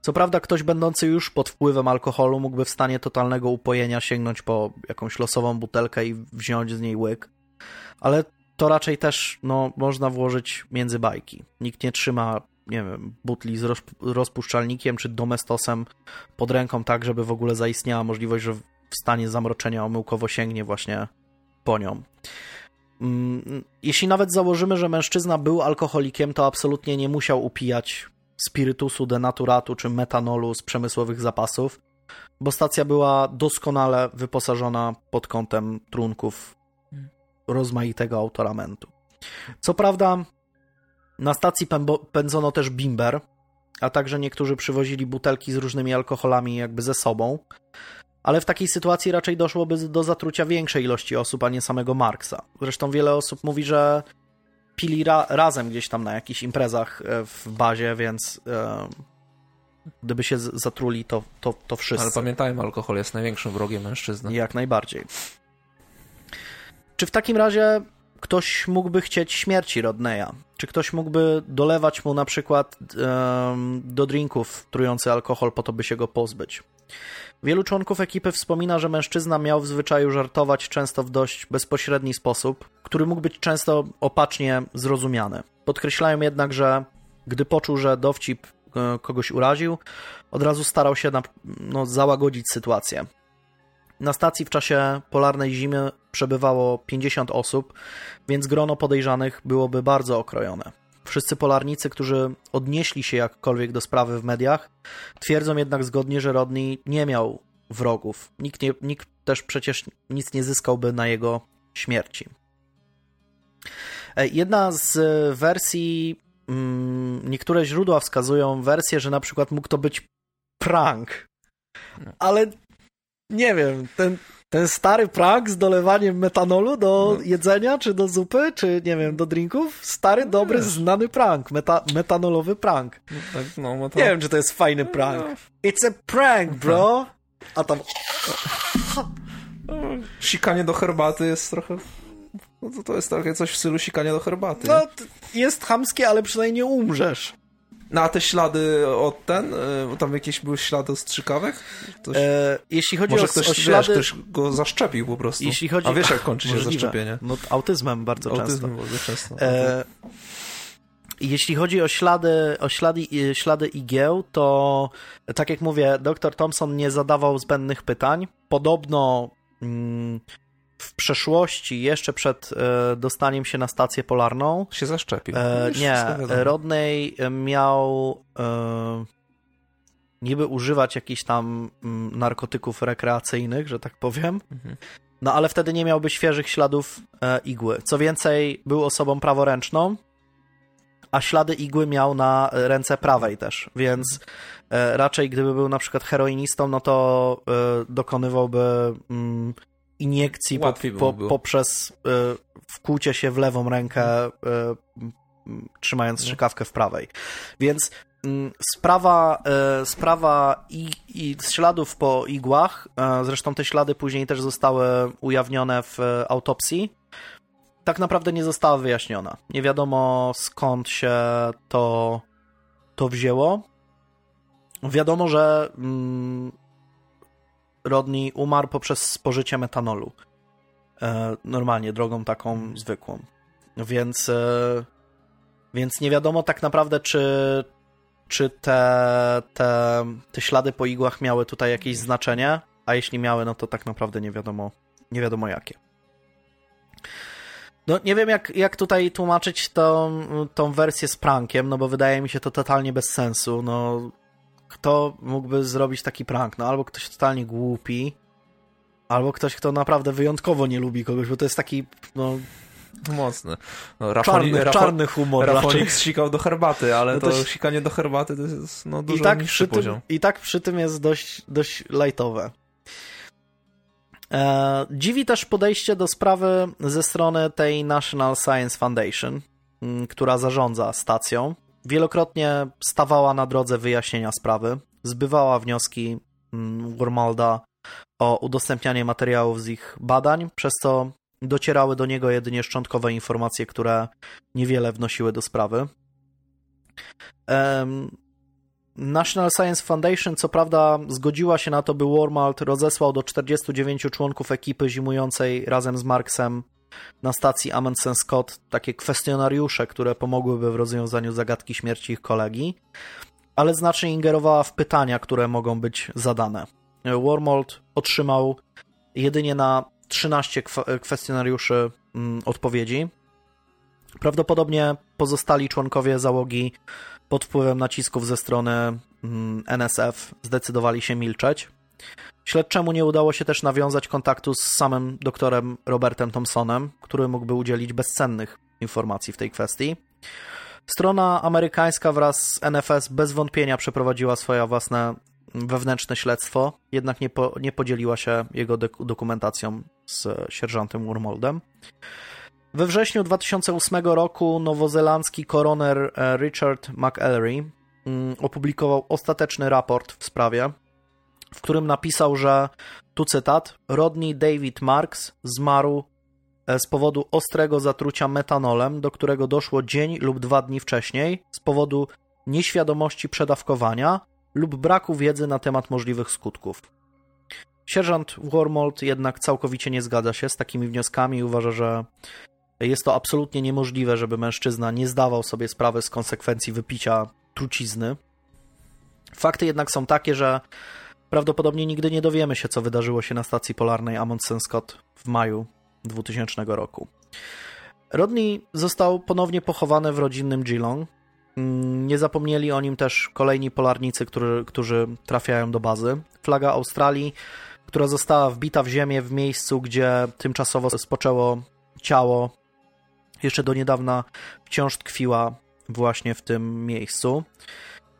Co prawda ktoś będący już pod wpływem alkoholu mógłby w stanie totalnego upojenia sięgnąć po jakąś losową butelkę i wziąć z niej łyk, ale to raczej też no, można włożyć między bajki. Nikt nie trzyma, nie wiem, butli z rozpuszczalnikiem czy domestosem pod ręką tak, żeby w ogóle zaistniała możliwość, że w stanie zamroczenia omyłkowo sięgnie właśnie po nią. Mm, jeśli nawet założymy, że mężczyzna był alkoholikiem, to absolutnie nie musiał upijać spirytusu, denaturatu czy metanolu z przemysłowych zapasów, bo stacja była doskonale wyposażona pod kątem trunków rozmaitego autoramentu. Co prawda, na stacji pędzono też bimber, a także niektórzy przywozili butelki z różnymi alkoholami jakby ze sobą, ale w takiej sytuacji raczej doszłoby do zatrucia większej ilości osób, a nie samego Marksa. Zresztą wiele osób mówi, że pili ra razem gdzieś tam na jakichś imprezach e, w bazie, więc e, gdyby się zatruli, to, to, to wszyscy. Ale pamiętajmy, alkohol jest największym wrogiem mężczyzny. Jak najbardziej. Czy w takim razie ktoś mógłby chcieć śmierci Rodneya? Czy ktoś mógłby dolewać mu na przykład um, do drinków trujący alkohol po to, by się go pozbyć? Wielu członków ekipy wspomina, że mężczyzna miał w zwyczaju żartować często w dość bezpośredni sposób, który mógł być często opacznie zrozumiany. Podkreślają jednak, że gdy poczuł, że dowcip e, kogoś uraził, od razu starał się na, no, załagodzić sytuację. Na stacji w czasie polarnej zimy przebywało 50 osób, więc grono podejrzanych byłoby bardzo okrojone. Wszyscy polarnicy, którzy odnieśli się jakkolwiek do sprawy w mediach, twierdzą jednak zgodnie, że Rodney nie miał wrogów. Nikt, nie, nikt też przecież nic nie zyskałby na jego śmierci. E, jedna z wersji, mm, niektóre źródła wskazują wersję, że na przykład mógł to być prank. No. Ale nie wiem, ten, ten stary prank z dolewaniem metanolu do no. jedzenia, czy do zupy, czy nie wiem, do drinków. Stary, no dobry, znany prank. Meta, metanolowy prank. No, tak, no, to... Nie wiem, czy to jest fajny prank. No. It's a prank, bro! A tam... Sikanie do herbaty jest trochę... No to, to jest trochę coś w stylu sikania do herbaty. No, jest chamskie, ale przynajmniej nie umrzesz. No a te ślady od ten, bo e, tam jakieś były ślady strzykawek? Ktoś... E, jeśli chodzi Może o, ktoś, o ślady... Wiesz, ktoś go zaszczepił po prostu. Jeśli chodzi... A wiesz jak kończy się Możliwe. zaszczepienie? No autyzmem bardzo autyzmem często. bardzo często. E, jeśli chodzi o ślady, o ślady, ślady igieł, to tak jak mówię, dr Thompson nie zadawał zbędnych pytań. Podobno mm, w przeszłości, jeszcze przed e, dostaniem się na stację polarną. Się zaszczepił. E, nie, Rodney miał e, niby używać jakichś tam mm, narkotyków rekreacyjnych, że tak powiem. Mhm. No ale wtedy nie miałby świeżych śladów e, igły. Co więcej, był osobą praworęczną, a ślady igły miał na ręce prawej też, więc e, raczej gdyby był na przykład heroinistą, no to e, dokonywałby mm, iniekcji po, po, poprzez wkłucie się w lewą rękę, trzymając strzykawkę w prawej. Więc Sprawa, sprawa i, i śladów po igłach, zresztą te ślady później też zostały ujawnione w autopsji, tak naprawdę nie została wyjaśniona. Nie wiadomo skąd się to, to wzięło. Wiadomo, że mm, Rodney umarł poprzez spożycie metanolu. E, normalnie, drogą taką zwykłą. Więc, e, więc nie wiadomo tak naprawdę, czy, czy te, te, te ślady po igłach miały tutaj jakieś znaczenie, a jeśli miały, no to tak naprawdę nie wiadomo, nie wiadomo jakie. No nie wiem jak, jak tutaj tłumaczyć tą, tą wersję z prankiem, no bo wydaje mi się to totalnie bez sensu. No kto mógłby zrobić taki prank? No albo ktoś totalnie głupi, albo ktoś, kto naprawdę wyjątkowo nie lubi kogoś, bo to jest taki, no... Mocny. No, Rafoni, czarny, czarny humor. Rafonik zsikał do herbaty, ale no to, to sikanie do herbaty to jest no, dużo i tak przy tym, I tak przy tym jest dość, dość lajtowe. E, dziwi też podejście do sprawy ze strony tej National Science Foundation, mm, która zarządza stacją. Wielokrotnie stawała na drodze wyjaśnienia sprawy, zbywała wnioski mm, Wormalda o udostępnianie materiałów z ich badań, przez co docierały do niego jedynie szczątkowe informacje, które niewiele wnosiły do sprawy. National Science Foundation co prawda zgodziła się na to, by Wormald rozesłał do 49 członków ekipy zimującej razem z Marksem na stacji Amundsen Scott takie kwestionariusze, które pomogłyby w rozwiązaniu zagadki śmierci ich kolegi, ale znacznie ingerowała w pytania, które mogą być zadane. Wormald otrzymał jedynie na 13 kwestionariuszy mm, odpowiedzi. Prawdopodobnie pozostali członkowie załogi pod wpływem nacisków ze strony mm, NSF zdecydowali się milczeć. Śledczemu nie udało się też nawiązać kontaktu z samym doktorem Robertem Thompsonem, który mógłby udzielić bezcennych informacji w tej kwestii. Strona amerykańska wraz z NFS bez wątpienia przeprowadziła swoje własne wewnętrzne śledztwo, jednak nie, po, nie podzieliła się jego dokumentacją z sierżantem Wormoldem. We wrześniu 2008 roku nowozelandzki koroner e, Richard McElry mm, opublikował ostateczny raport w sprawie, w którym napisał, że tu cytat: Rodney David Marks zmarł e, z powodu ostrego zatrucia metanolem, do którego doszło dzień lub dwa dni wcześniej, z powodu nieświadomości przedawkowania lub braku wiedzy na temat możliwych skutków. Sierżant Wormold jednak całkowicie nie zgadza się z takimi wnioskami i uważa, że jest to absolutnie niemożliwe, żeby mężczyzna nie zdawał sobie sprawy z konsekwencji wypicia trucizny. Fakty jednak są takie, że prawdopodobnie nigdy nie dowiemy się, co wydarzyło się na stacji polarnej Amundsen Scott w maju 2000 roku. Rodney został ponownie pochowany w rodzinnym Geelong. Mm, nie zapomnieli o nim też kolejni polarnicy, którzy, którzy trafiają do bazy. Flaga Australii, która została wbita w ziemię w miejscu, gdzie tymczasowo spoczęło ciało jeszcze do niedawna wciąż tkwiła właśnie w tym miejscu.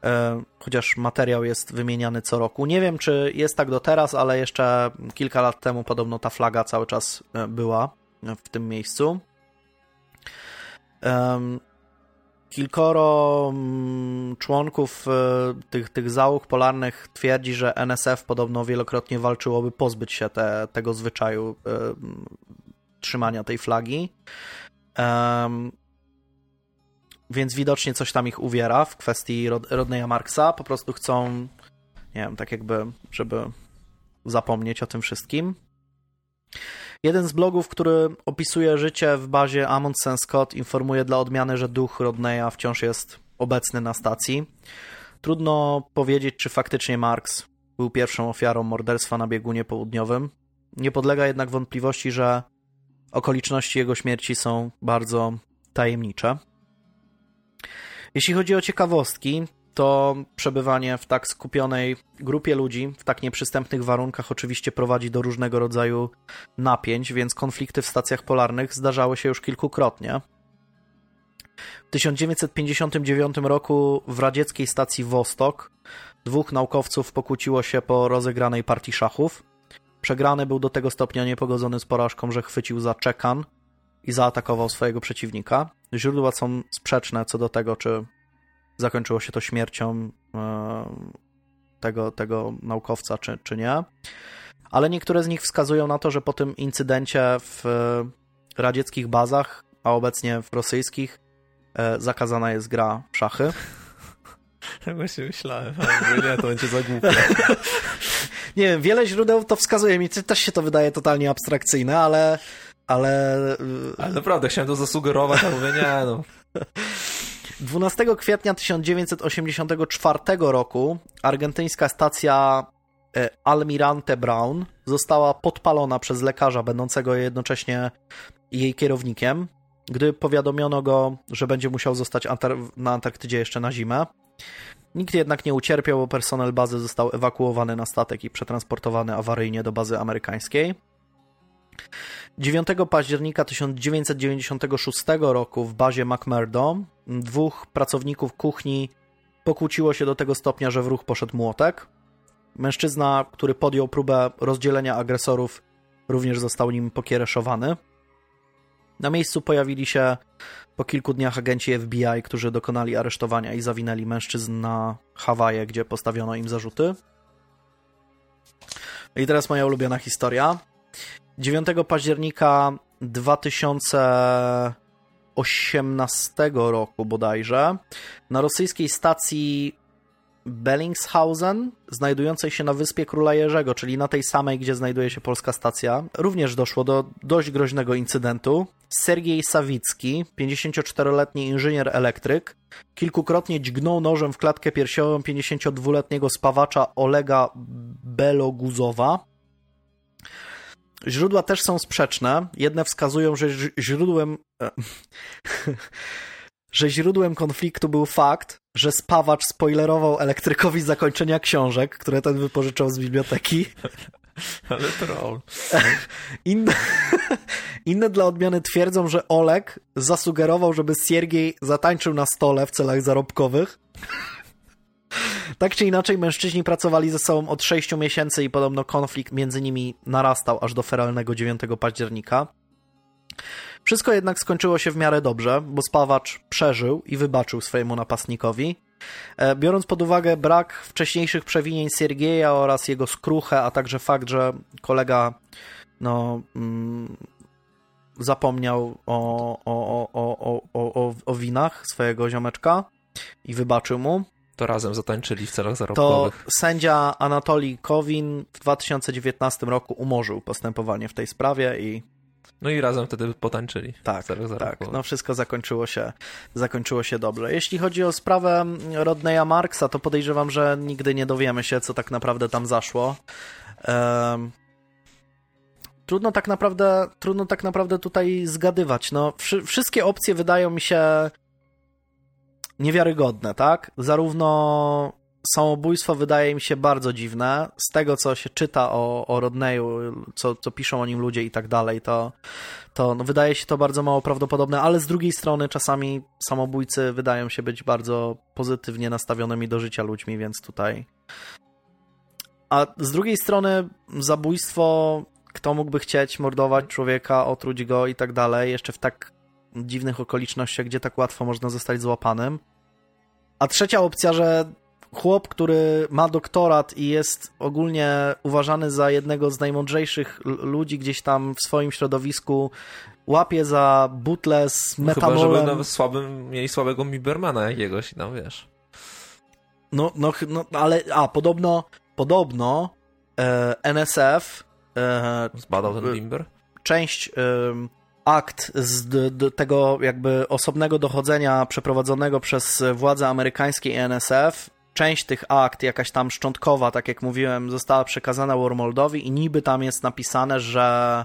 E, chociaż materiał jest wymieniany co roku. Nie wiem, czy jest tak do teraz, ale jeszcze kilka lat temu podobno ta flaga cały czas e, była w tym miejscu. Kilkoro mm, członków e, tych, tych załóg polarnych twierdzi, że NSF podobno wielokrotnie walczyłoby pozbyć się te, tego zwyczaju trzymania tej flagi. Więc widocznie coś tam ich uwiera w kwestii Rod Rodneya Marksa. Po prostu chcą, nie wiem, tak jakby, żeby zapomnieć o tym wszystkim. Jeden z blogów, który opisuje życie w bazie Amundsen Scott, informuje dla odmiany, że duch Rodneya wciąż jest obecny na stacji. Trudno powiedzieć, czy faktycznie Marks był pierwszą ofiarą morderstwa na biegunie południowym. Nie podlega jednak wątpliwości, że Okoliczności jego śmierci są bardzo tajemnicze. Jeśli chodzi o ciekawostki, to przebywanie w tak skupionej grupie ludzi, w tak nieprzystępnych warunkach, oczywiście prowadzi do różnego rodzaju napięć, więc konflikty w stacjach polarnych zdarzały się już kilkukrotnie. W 1959 roku w radzieckiej stacji Wostok dwóch naukowców pokłóciło się po rozegranej partii szachów. Przegrany był do tego stopnia niepogodzony z porażką, że chwycił za czekan i zaatakował swojego przeciwnika. Źródła są sprzeczne co do tego, czy zakończyło się to śmiercią e, tego, tego naukowca, czy, czy nie. Ale niektóre z nich wskazują na to, że po tym incydencie w radzieckich bazach, a obecnie w rosyjskich, e, zakazana jest gra w szachy. Tak właśnie myślałem, ale nie, to będzie za głupie. nie wiem, wiele źródeł to wskazuje. Mi też się to wydaje totalnie abstrakcyjne, ale... Ale, ale naprawdę, chciałem to zasugerować, ale mówię, nie no. 12 kwietnia 1984 roku argentyńska stacja e, Almirante Brown została podpalona przez lekarza będącego jednocześnie jej kierownikiem, gdy powiadomiono go, że będzie musiał zostać na Antarktydzie jeszcze na zimę. Nikt jednak nie ucierpiał, bo personel bazy został ewakuowany na statek i przetransportowany awaryjnie do bazy amerykańskiej. 9 października 1996 roku w bazie McMurdo dwóch pracowników kuchni pokłóciło się do tego stopnia, że w ruch poszedł młotek. Mężczyzna, który podjął próbę rozdzielenia agresorów, również został nim pokiereszowany. Na miejscu pojawili się po kilku dniach agenci FBI, którzy dokonali aresztowania i zawinęli mężczyzn na Hawaje, gdzie postawiono im zarzuty. I teraz moja ulubiona historia. 9 października 2018 roku bodajże na rosyjskiej stacji Bellingshausen, znajdującej się na wyspie Króla Jerzego, czyli na tej samej, gdzie znajduje się polska stacja, również doszło do dość groźnego incydentu. Sergiej Sawicki, 54-letni inżynier elektryk, kilkukrotnie dźgnął nożem w klatkę piersiową 52-letniego spawacza Olega Beloguzowa. Źródła też są sprzeczne. Jedne wskazują, że źródłem. E, że źródłem konfliktu był fakt, że spawacz spoilerował elektrykowi zakończenia książek, które ten wypożyczał z biblioteki. Ale troll. Inne, inne dla odmiany twierdzą, że Oleg zasugerował, żeby Siergiej zatańczył na stole w celach zarobkowych. Tak czy inaczej, mężczyźni pracowali ze sobą od 6 miesięcy i podobno konflikt między nimi narastał aż do feralnego 9 października. Wszystko jednak skończyło się w miarę dobrze, bo spawacz przeżył i wybaczył swojemu napastnikowi. E, biorąc pod uwagę brak wcześniejszych przewinień Siergieja oraz jego skruchę, a także fakt, że kolega no, mm, zapomniał o, o, o, o, o winach swojego ziomeczka i wybaczył mu, to razem zatańczyli w celach zarobkowych. To sędzia Anatolii Kowin w 2019 roku umorzył postępowanie w tej sprawie i no i razem wtedy potańczyli. Tak, tak. No wszystko zakończyło się, zakończyło się dobrze. Jeśli chodzi o sprawę Rodneya Marksa, to podejrzewam, że nigdy nie dowiemy się, co tak naprawdę tam zaszło. Um, trudno tak naprawdę, trudno tak naprawdę tutaj zgadywać. No, wszy wszystkie opcje wydają mi się niewiarygodne, tak? Zarówno samobójstwo wydaje mi się bardzo dziwne. Z tego, co się czyta o, o Rodneyu, co, co piszą o nim ludzie i tak dalej, to, to no, wydaje się to bardzo mało prawdopodobne, ale z drugiej strony czasami samobójcy wydają się być bardzo pozytywnie nastawionymi do życia ludźmi, więc tutaj. A z drugiej strony zabójstwo, kto mógłby chcieć mordować człowieka, otruć go i tak dalej, jeszcze w tak dziwnych okolicznościach, gdzie tak łatwo można zostać złapanym. A trzecia opcja, że chłop, który ma doktorat i jest ogólnie uważany za jednego z najmądrzejszych ludzi gdzieś tam w swoim środowisku, łapie za butle z metanolem. No chyba, żeby nawet słabym, mieli słabego Mibermana jakiegoś, no wiesz. No, no, no ale, a, podobno, podobno e, NSF e, zbadał ten Bimber? Część e, akt z tego jakby osobnego dochodzenia przeprowadzonego przez władze amerykańskie i NSF część tych akt, jakaś tam szczątkowa, tak jak mówiłem, została przekazana Wormoldowi i niby tam jest napisane, że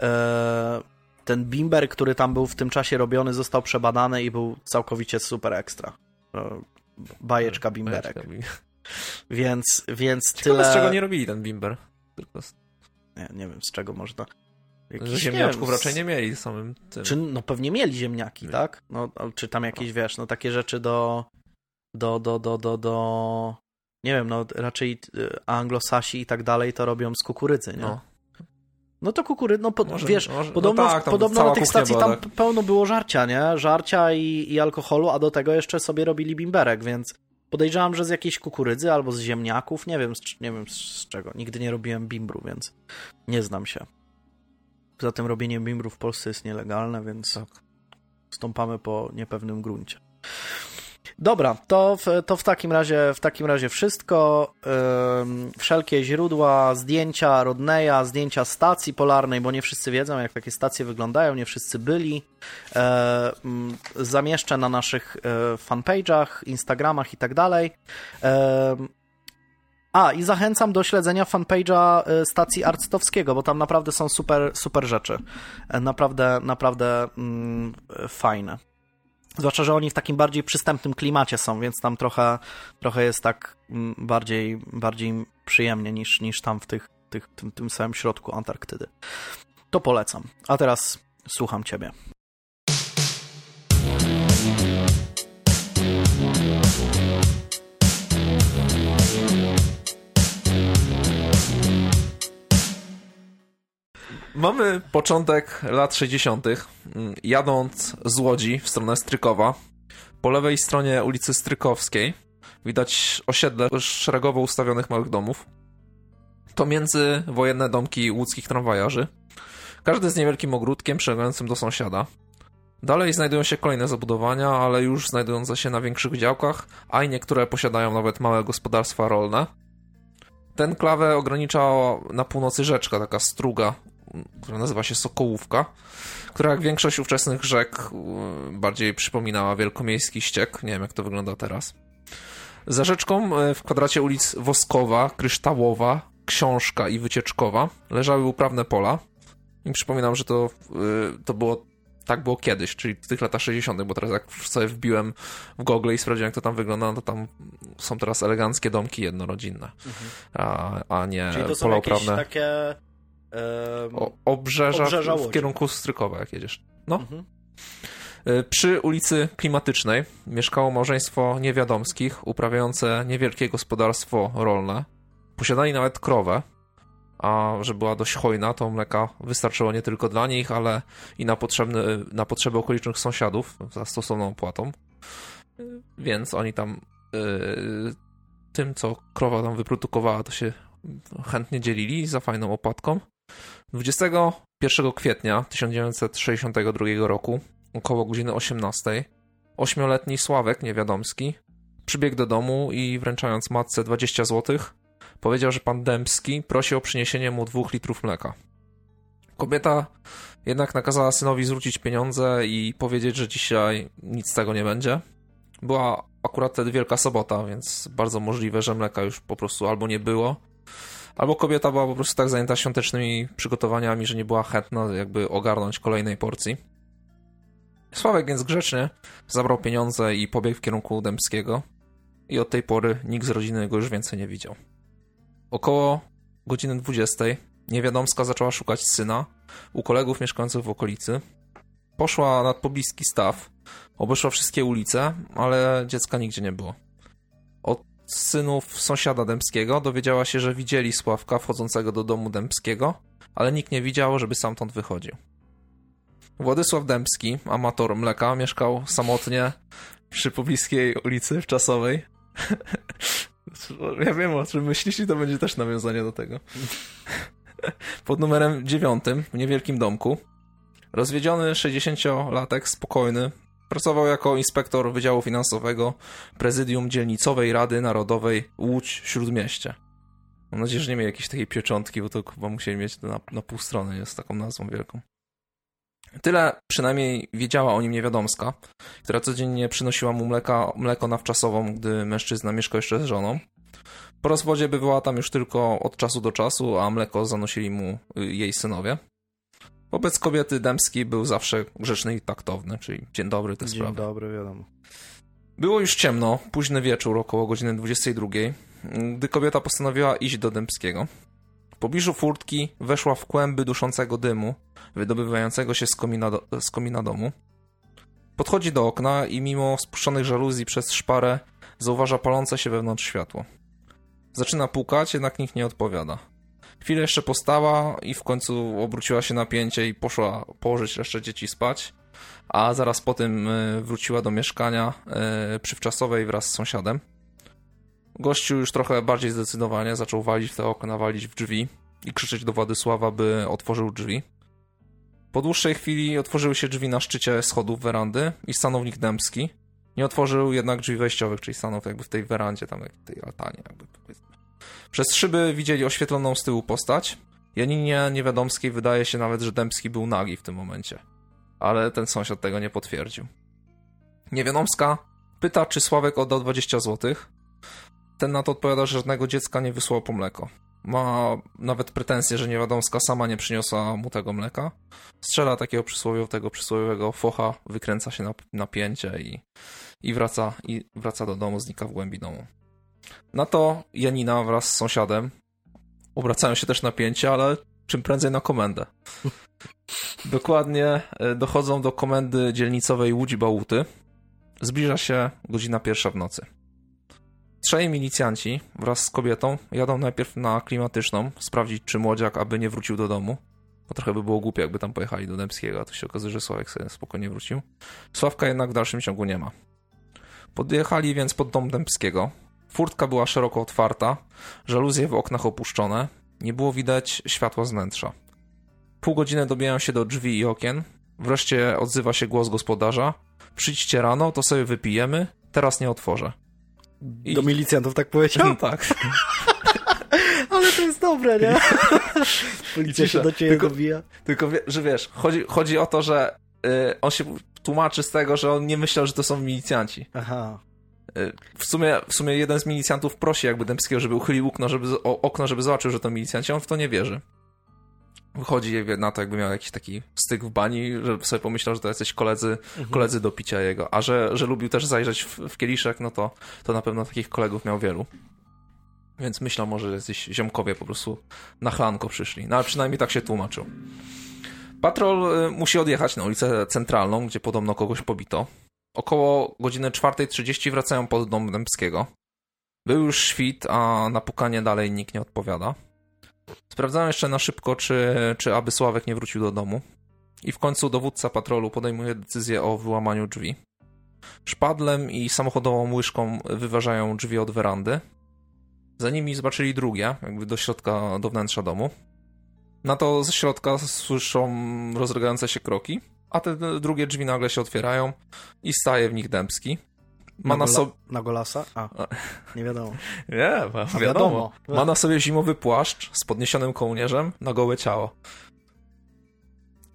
e, ten bimber, który tam był w tym czasie robiony, został przebadany i był całkowicie super ekstra. E, bajeczka bimberek. Bajeczka Więc, więc Ciekawe, tyle... z czego nie robili ten bimber. Tylko Nie, nie wiem, z czego można... Jakiś, Że ziemniaczków raczej nie mieli samym tym. Czy, no pewnie mieli ziemniaki, tak? No, czy tam jakieś, wiesz, no takie rzeczy do, do, do, do, do, do, nie wiem, no raczej y, anglosasi i tak dalej to robią z kukurydzy, nie? No. No to kukurydza, no po, może, wiesz, może, podobno, no tak, podobno na tych stacji tam tak. pełno było żarcia, nie? Żarcia i, i alkoholu, a do tego jeszcze sobie robili bimberek, więc podejrzewam, że z jakiejś kukurydzy albo z ziemniaków, nie wiem, z, nie wiem z czego. Nigdy nie robiłem bimbru, więc nie znam się. Poza tym robienie bimbru w Polsce jest nielegalne, więc tak. stąpamy po niepewnym gruncie. Dobra, to w, to w takim razie w takim razie wszystko. Ym, wszelkie źródła, zdjęcia Rodneya, zdjęcia stacji polarnej, bo nie wszyscy wiedzą, jak takie stacje wyglądają, nie wszyscy byli. Ym, zamieszczę na naszych y, fanpage'ach, Instagramach i tak dalej. A, i zachęcam do śledzenia fanpage'a y, stacji Arctowskiego, bo tam naprawdę są super, super rzeczy. E, naprawdę, naprawdę mm, fajne. Zwłaszcza, że oni w takim bardziej przystępnym klimacie są, więc tam trochę, trochę jest tak mm, bardziej, bardziej przyjemnie niż, niż tam w tych, tych, tym, tym samym środku Antarktydy. To polecam. A teraz słucham Ciebie. Mamy początek lat 60. Mm, jadąc z Łodzi w stronę Strykowa. Po lewej stronie ulicy Strykowskiej widać osiedle szeregowo ustawionych małych domów. To międzywojenne domki łódzkich tramwajarzy. Każdy z niewielkim ogródkiem przylegającym do sąsiada. Dalej znajdują się kolejne zabudowania, ale już znajdujące się na większych działkach, a i niektóre posiadają nawet małe gospodarstwa rolne. Ten klawę ogranicza na północy rzeczka, taka struga która nazywa się Sokołówka, która jak większość ówczesnych rzek bardziej przypominała wielkomiejski ściek. Nie wiem, jak to wygląda teraz. Za rzeczką e, w kwadracie ulic Woskowa, Kryształowa, Książka i Wycieczkowa leżały uprawne pola. I przypominam, że to, e, to było tak było kiedyś, czyli w tych latach 60., bo teraz jak sobie wbiłem w Google i sprawdziłem, jak to tam wygląda, no to tam są teraz eleganckie domki jednorodzinne, mhm. a, a nie czyli to są pola uprawne. takie o, obrzeża, obrzeża w, w kierunku Strykowa, jak jedziesz. No. Mhm. E, przy ulicy Klimatycznej mieszkało małżeństwo niewiadomskich, uprawiające niewielkie gospodarstwo rolne. Posiadali nawet krowę, a że była dość hojna, to mleka wystarczyło nie tylko dla nich, ale i na, potrzebny, na potrzeby okolicznych sąsiadów za stosowną opłatą. Więc oni tam yy, tym, co krowa tam wyprodukowała, to się chętnie dzielili za fajną opłatką. 21 kwietnia 1962 roku, około godziny 18, ośmioletni Sławek Niewiadomski przybiegł do domu i wręczając matce 20 zł, powiedział, że pan Dębski prosi o przyniesienie mu dwóch litrów mleka. Kobieta jednak nakazała synowi zwrócić pieniądze i powiedzieć, że dzisiaj nic z tego nie będzie. Była akurat wtedy Wielka Sobota, więc bardzo możliwe, że mleka już po prostu albo nie było, Albo kobieta była po prostu tak zajęta świątecznymi przygotowaniami, że nie była chętna jakby ogarnąć kolejnej porcji. Sławek więc grzecznie zabrał pieniądze i pobiegł w kierunku Dębskiego i od tej pory nikt z rodziny go już więcej nie widział. Około godziny 20 niewiadomska zaczęła szukać syna u kolegów mieszkających w okolicy. Poszła nad pobliski staw, obeszła wszystkie ulice, ale dziecka nigdzie nie było. Od synów sąsiada Dębskiego dowiedziała się, że widzieli Sławka wchodzącego do domu Dębskiego, ale nikt nie widział, żeby stamtąd wychodził. Władysław Dębski, amator mleka, mieszkał samotnie przy pobliskiej ulicy Wczasowej. ja wiem, o czym myślisz i to będzie też nawiązanie do tego. Pod numerem dziewiątym, w niewielkim domku, rozwiedziony 60-latek, spokojny, Pracował jako inspektor Wydziału Finansowego Prezydium Dzielnicowej Rady Narodowej Łódź Śródmieście. Mam nadzieję, że nie miał jakiejś takiej pieczątki, bo to chyba musieli mieć na, na pół strony, jest taką nazwą wielką. Tyle przynajmniej wiedziała o nim niewiadomska, która codziennie przynosiła mu mleka, mleko nawczasową, gdy mężczyzna mieszkał jeszcze z żoną. Po rozwodzie bywała tam już tylko od czasu do czasu, a mleko zanosili mu y, jej synowie. Wobec kobiety Dębski był zawsze grzeczny i taktowny, czyli dzień dobry, te dzień sprawy. Dzień dobry, wiadomo. Było już ciemno, późny wieczór, około godziny 22, gdy kobieta postanowiła iść do Dębskiego. W pobliżu furtki weszła w kłęby duszącego dymu, wydobywającego się z komina, do, z komina domu. Podchodzi do okna i mimo spuszczonych żaluzji przez szparę zauważa palące się wewnątrz światło. Zaczyna pukać, jednak nikt nie odpowiada. Chwilę jeszcze postała i w końcu obróciła się na pięcie i poszła położyć resztę dzieci spać, a zaraz po tym e, wróciła do mieszkania e, przywczasowej wraz z sąsiadem. Gościu już trochę bardziej zdecydowanie zaczął walić w te okna, walić w drzwi i krzyczeć do Władysława, by otworzył drzwi. Po dłuższej chwili otworzyły się drzwi na szczycie schodów werandy i stanownik Dębski. Nie otworzył jednak drzwi wejściowych, czyli stanął jakby w tej werandzie, tam w tej altanie jakby powiedzmy. Przez szyby widzieli oświetloną z tyłu postać. Janinie Niewiadomskiej wydaje się nawet, że Dębski był nagi w tym momencie. Ale ten sąsiad tego nie potwierdził. Niewiadomska pyta, czy Sławek oddał 20 złotych. Ten na to odpowiada, że żadnego dziecka nie wysłał po mleko. Ma nawet pretensje, że niewiadomska sama nie przyniosła mu tego mleka. Strzela takiego przysłowiowego, przysłowiowego focha, wykręca się na napięcie i, i, wraca, i wraca do domu, znika w głębi domu. Na to Janina wraz z sąsiadem obracają się też napięcie, ale czym prędzej na komendę. Dokładnie e, dochodzą do komendy dzielnicowej Łódź Bałuty. Zbliża się godzina pierwsza w nocy. Trzej milicjanci wraz z kobietą jadą najpierw na klimatyczną, sprawdzić czy młodziak aby nie wrócił do domu. Bo trochę by było głupie, jakby tam pojechali do Dębskiego, a to się okazuje, że Sławek sobie spokojnie wrócił. Sławka jednak w dalszym ciągu nie ma. Podjechali więc pod dom Dębskiego. Furtka była szeroko otwarta, żaluzje w oknach opuszczone, nie było widać światła z wnętrza. Pół godziny dobijają się do drzwi i okien, wreszcie odzywa się głos gospodarza. Przyjdźcie rano, to sobie wypijemy, teraz nie otworzę. I... Do milicjantów tak powiedział? No tak. Ale to jest dobre, nie? Policja się do ciebie tylko, dobija. Tylko, że wiesz, chodzi, chodzi o to, że y, on się tłumaczy z tego, że on nie myślał, że to są milicjanci. Aha. W sumie, w sumie jeden z milicjantów prosi jakby Dębskiego, żeby uchylił okno, żeby, o, okno, żeby zobaczył, że to milicjanci, on w to nie wierzy. Wychodzi na to, jakby miał jakiś taki styk w bani, że sobie pomyślał, że to jacyś koledzy, mhm. koledzy do picia jego. A że, że lubił też zajrzeć w, w kieliszek, no to, to na pewno takich kolegów miał wielu. Więc myślał może, że jacyś ziomkowie po prostu na chlanko przyszli. No ale przynajmniej tak się tłumaczył. Patrol y, musi odjechać na ulicę centralną, gdzie podobno kogoś pobito. Około godziny 4.30 wracają pod dom Dębskiego. Był już świt, a na pukanie dalej nikt nie odpowiada. Sprawdzałem jeszcze na szybko, czy, czy aby Sławek nie wrócił do domu. I w końcu dowódca patrolu podejmuje decyzję o wyłamaniu drzwi. Szpadlem i samochodową łyżką wyważają drzwi od werandy. Za nimi zobaczyli drugie, jakby do środka, do wnętrza domu. Na to ze środka słyszą rozlegające się kroki, a te drugie drzwi nagle się otwierają i staje w nich Dębski. Ma na, na sobie... Na Golasa? A, nie wiadomo. nie, wiadomo. wiadomo. Ma na sobie zimowy płaszcz z podniesionym kołnierzem na gołe ciało.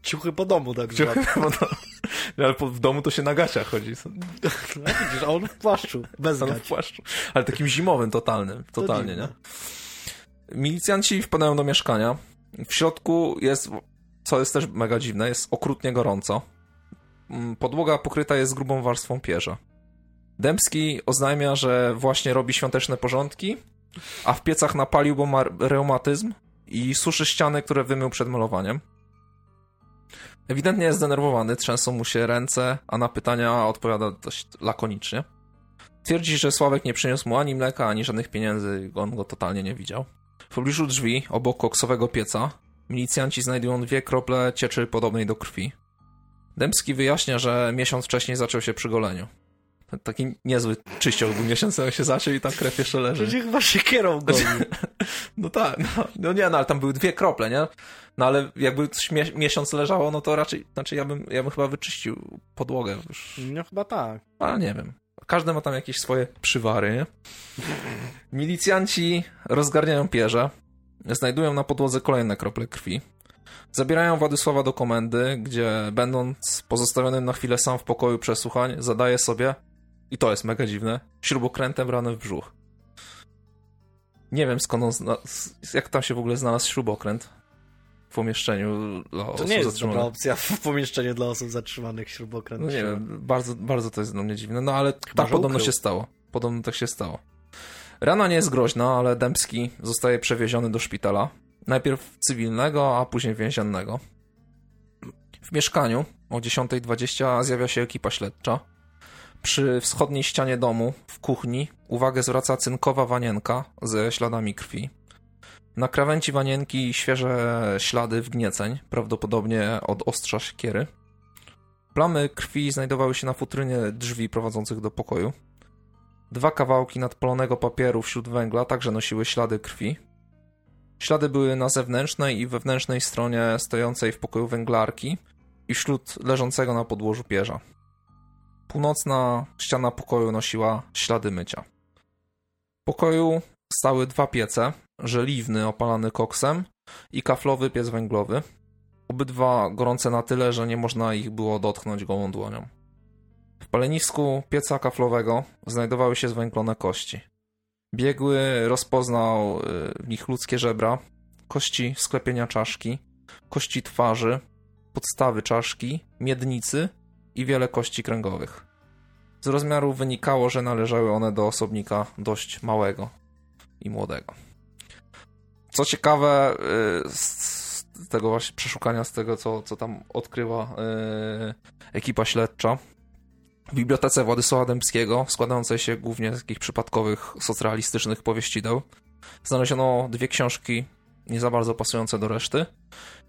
Ciuchy po domu, tak Ciuchy po domu. Ale w domu to się na gaciach chodzi. No, widzisz, a on w płaszczu, bez on w płaszczu. Ale takim zimowym, totalnym, totalnie, nie? Milicjanci wpadają do mieszkania. W środku jest, co jest też mega dziwne, jest okrutnie gorąco. Mm, podłoga pokryta jest grubą warstwą pierza. Dębski oznajmia, że właśnie robi świąteczne porządki, a w piecach napalił, bo ma reumatyzm i suszy ściany, które wymył przed malowaniem. Ewidentnie jest zdenerwowany, trzęsą mu się ręce, a na pytania odpowiada dość lakonicznie. Twierdzi, że Sławek nie przyniósł mu ani mleka, ani żadnych pieniędzy, on go totalnie nie widział. W pobliżu drzwi, obok koksowego pieca, milicjanci znajdują dwie krople cieczy podobnej do krwi. Dębski wyjaśnia, że miesiąc wcześniej zaczął się przy goleniu. Taki niezły czyścioch był miesiąc, się zaczął i tam krew jeszcze leży. Przecież chyba się kierą goni. no tak, no, no, nie, no ale tam były dwie krople, nie? No ale jakby miesiąc leżało, no to raczej, znaczy ja bym, ja bym chyba wyczyścił podłogę już. No chyba tak. Ale nie wiem. Każdy ma tam jakieś swoje przywary, nie? Milicjanci rozgarniają pierze, znajdują na podłodze kolejne krople krwi. Zabierają Władysława do komendy, gdzie będąc pozostawionym na chwilę sam w pokoju przesłuchań, zadaje sobie i to jest mega dziwne, śrubokrętem ranem w brzuch. Nie wiem skąd on, zna... jak tam się w ogóle znalazł śrubokręt w pomieszczeniu dla osób To nie jest dobra opcja w pomieszczeniu dla osób zatrzymanych śrubokręt. No nie wiem, bardzo, bardzo to jest dla mnie dziwne, no ale Chyba tak podobno ukrył. się stało. Podobno tak się stało. Rana nie jest groźna, ale Dębski zostaje przewieziony do szpitala. Najpierw cywilnego, a później więziennego. W mieszkaniu o 10.20 zjawia się ekipa śledcza. Przy wschodniej ścianie domu, w kuchni, uwagę zwraca cynkowa wanienka ze śladami krwi. Na krawędzi wanienki świeże ślady wgnieceń, prawdopodobnie od ostrza siekiery. Plamy krwi znajdowały się na futrynie drzwi prowadzących do pokoju. Dwa kawałki nadpalonego papieru wśród węgla także nosiły ślady krwi. Ślady były na zewnętrznej i wewnętrznej stronie stojącej w pokoju węglarki i wśród leżącego na podłożu pierza. Północna ściana pokoju nosiła ślady mycia. W pokoju stały dwa piece, żeliwny opalany koksem i kaflowy piec węglowy. Obydwa gorące na tyle, że nie można ich było dotknąć gołą dłonią. Palenisku pieca kaflowego znajdowały się zwęglone kości. Biegły rozpoznał y, w nich ludzkie żebra, kości sklepienia czaszki, kości twarzy, podstawy czaszki, miednicy i wiele kości kręgowych. Z rozmiaru wynikało, że należały one do osobnika dość małego i młodego. Co ciekawe, y, z tego właśnie przeszukania, z tego co, co tam odkrywa y, ekipa śledcza, w bibliotece Władysława Dębskiego, składającej się głównie z takich przypadkowych socrealistycznych powieścideł, znaleziono dwie książki nie za bardzo pasujące do reszty.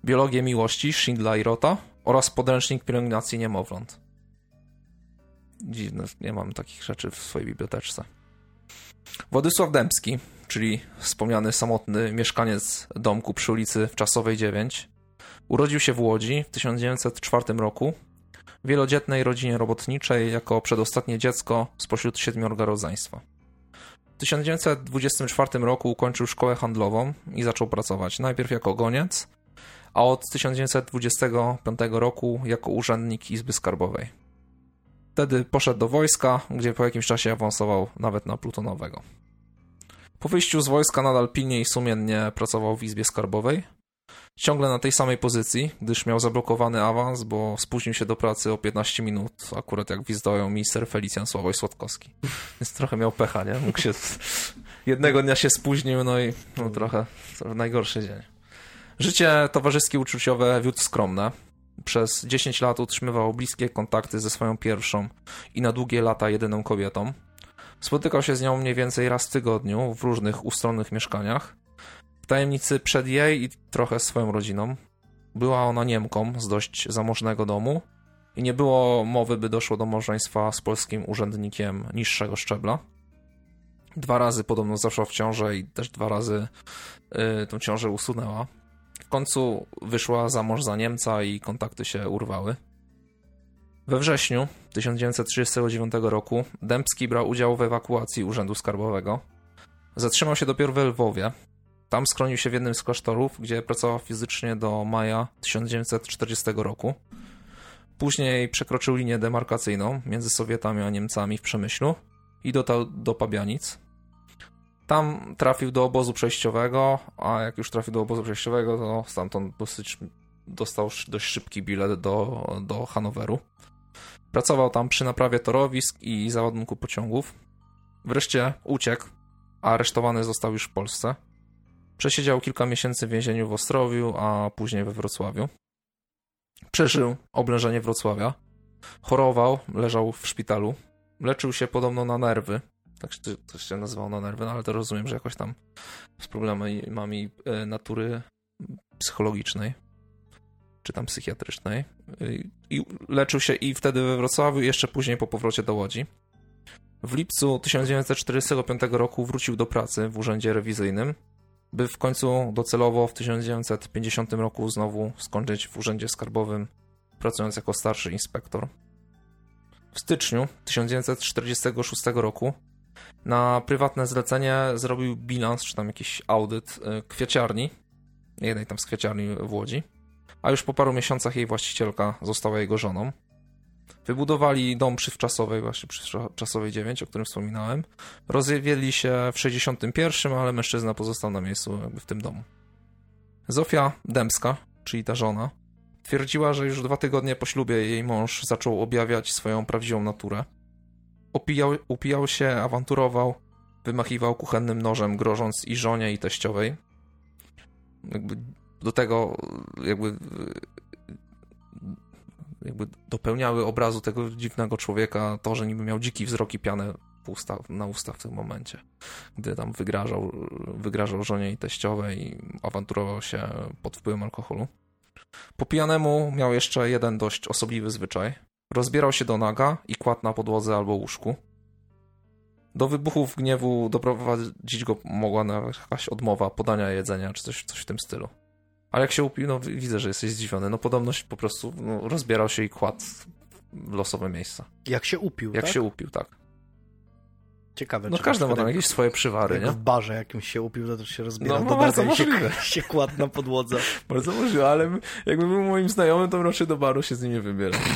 Biologię miłości Schindla i Rota oraz podręcznik pielęgnacji niemowląt. Dziwne, nie mam takich rzeczy w swojej biblioteczce. Władysław Dębski, czyli wspomniany samotny mieszkaniec domku przy ulicy Wczasowej 9, urodził się w Łodzi w 1904 roku wielodzietnej rodzinie robotniczej jako przedostatnie dziecko spośród siedmiorga rodzeństwa. W 1924 roku ukończył szkołę handlową i zaczął pracować najpierw jako goniec, a od 1925 roku jako urzędnik Izby Skarbowej. Wtedy poszedł do wojska, gdzie po jakimś czasie awansował nawet na plutonowego. Po wyjściu z wojska nadal pilnie i sumiennie pracował w Izbie Skarbowej, ciągle na tej samej pozycji, gdyż miał zablokowany awans, bo spóźnił się do pracy o 15 minut, akurat jak wizdoją minister Felicjan Sławoj Słodkowski. Więc trochę miał pecha, nie? Mógł się... Jednego dnia się spóźnił, no i no, trochę, najgorszy dzień. Życie towarzyskie uczuciowe wiódł skromne. Przez 10 lat utrzymywał bliskie kontakty ze swoją pierwszą i na długie lata jedyną kobietą. Spotykał się z nią mniej więcej raz w tygodniu w różnych ustronnych mieszkaniach tajemnicy przed jej i trochę swoją rodziną. Była ona Niemką z dość zamożnego domu i nie było mowy, by doszło do małżeństwa z polskim urzędnikiem niższego szczebla. Dwa razy podobno zaszła w ciążę i też dwa razy yy, tą ciążę usunęła. W końcu wyszła za mąż za Niemca i kontakty się urwały. We wrześniu 1939 roku Dębski brał udział w ewakuacji Urzędu Skarbowego. Zatrzymał się dopiero we Lwowie, tam skronił się w jednym z klasztorów, gdzie pracował fizycznie do maja 1940 roku. Później przekroczył linię demarkacyjną między Sowietami a Niemcami w Przemyślu i dotarł do Pabianic. Tam trafił do obozu przejściowego, a jak już trafił do obozu przejściowego, to stamtąd dosyć dostał dość szybki bilet do, do Hanoweru. Pracował tam przy naprawie torowisk i załadunku pociągów. Wreszcie uciekł, a aresztowany został już w Polsce. Przesiedział kilka miesięcy w więzieniu w Ostrowiu, a później we Wrocławiu. Przeżył oblężenie Wrocławia. Chorował, leżał w szpitalu. Leczył się podobno na nerwy. Tak to się nazywało na nerwy, no ale to rozumiem, że jakoś tam z problemami e, natury psychologicznej czy tam psychiatrycznej. I leczył się i wtedy we Wrocławiu, i jeszcze później po powrocie do Łodzi. W lipcu 1945 roku wrócił do pracy w urzędzie rewizyjnym by w końcu docelowo w 1950 roku znowu skończyć w urzędzie skarbowym, pracując jako starszy inspektor. W styczniu 1946 roku na prywatne zlecenie zrobił bilans, czy tam jakiś audyt y, kwieciarni, jednej tam z kwieciarni w Łodzi, a już po paru miesiącach jej właścicielka została jego żoną. Wybudowali dom przywczasowy, właśnie przywczasowej 9, o którym wspominałem. Rozwiedli się w 61, ale mężczyzna pozostał na miejscu w tym domu. Zofia Dębska, czyli ta żona, twierdziła, że już dwa tygodnie po ślubie jej mąż zaczął objawiać swoją prawdziwą naturę. Opijał, upijał się, awanturował, wymachiwał kuchennym nożem, grożąc i żonie, i teściowej. jakby do tego jakby jakby dopełniały obrazu tego dziwnego człowieka to, że niby miał dziki wzrok i pianę usta, na usta w tym momencie, gdy tam wygrażał, wygrażał żonie i teściowej i awanturował się pod wpływem alkoholu. Po pijanemu miał jeszcze jeden dość osobliwy zwyczaj. Rozbierał się do naga i kładł na podłodze albo łóżku. Do wybuchów gniewu doprowadzić go mogła jakaś odmowa podania jedzenia, czy coś, coś w tym stylu. Ale jak się upił, no widzę, że jesteś zdziwiony. No podobność po prostu no, rozbierał się i kładł w losowe miejsca. Jak się upił, Jak tak? się upił, tak. Ciekawe. No każdy ma tam jakieś swoje przywary, jak nie? w barze jakimś się upił, to też się rozbiera no, do bardzo możliwe. się, się kładł na podłodze. bardzo możliwe, ale jakby był moim znajomym, to raczej do baru się z nim nie wybiera.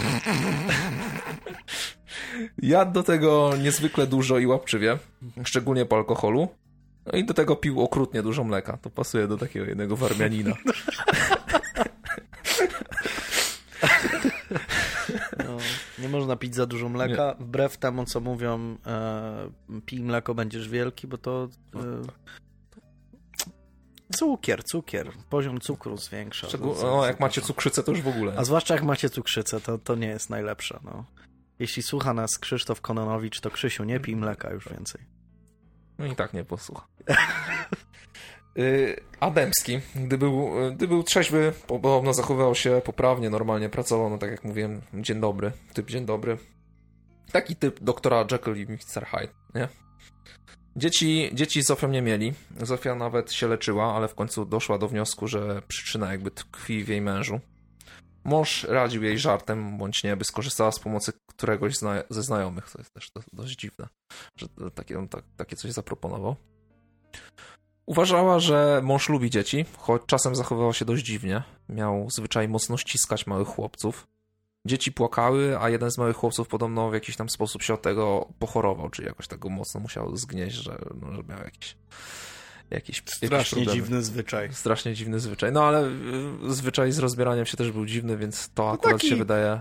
Jadł do tego niezwykle dużo i łapczywie, szczególnie po alkoholu. No i do tego pił okrutnie dużo mleka. To pasuje do takiego jednego warmianina. No, nie można pić za dużo mleka. Nie. Wbrew temu, co mówią, e, pij mleko, będziesz wielki, bo to... E, cukier, cukier. Poziom cukru zwiększa. Szczegół, no, jak macie cukrzycę, to już w ogóle. A zwłaszcza jak macie cukrzycę, to, to nie jest najlepsze. No. Jeśli słucha nas Krzysztof Kononowicz, to Krzysiu, nie pij mleka już więcej. No i tak nie posłucha. Y, Ademski, gdy był, gdy był trzeźwy, podobno zachowywał się poprawnie, normalnie pracował, no tak jak mówiłem, dzień dobry, typ dzień dobry. Taki typ doktora Jekyll i Mr. Hyde, nie? Dzieci, dzieci z Zofią nie mieli. Zofia nawet się leczyła, ale w końcu doszła do wniosku, że przyczyna jakby tkwi w jej mężu. Mąż radził jej żartem, bądź nie, by skorzystała z pomocy któregoś zna ze znajomych. To jest też dość dziwne, że takie, tak, takie coś zaproponował. Uważała, że mąż lubi dzieci, choć czasem zachowywał się dość dziwnie. Miał zwyczaj mocno ściskać małych chłopców. Dzieci płakały, a jeden z małych chłopców podobno w jakiś tam sposób się od tego pochorował, czy jakoś tego mocno musiał zgnieść, że, no, że miał jakiś jakiś Strasznie jakiś dziwny zwyczaj. Strasznie dziwny zwyczaj. No ale y, zwyczaj z rozbieraniem się też był dziwny, więc to akurat taki... się wydaje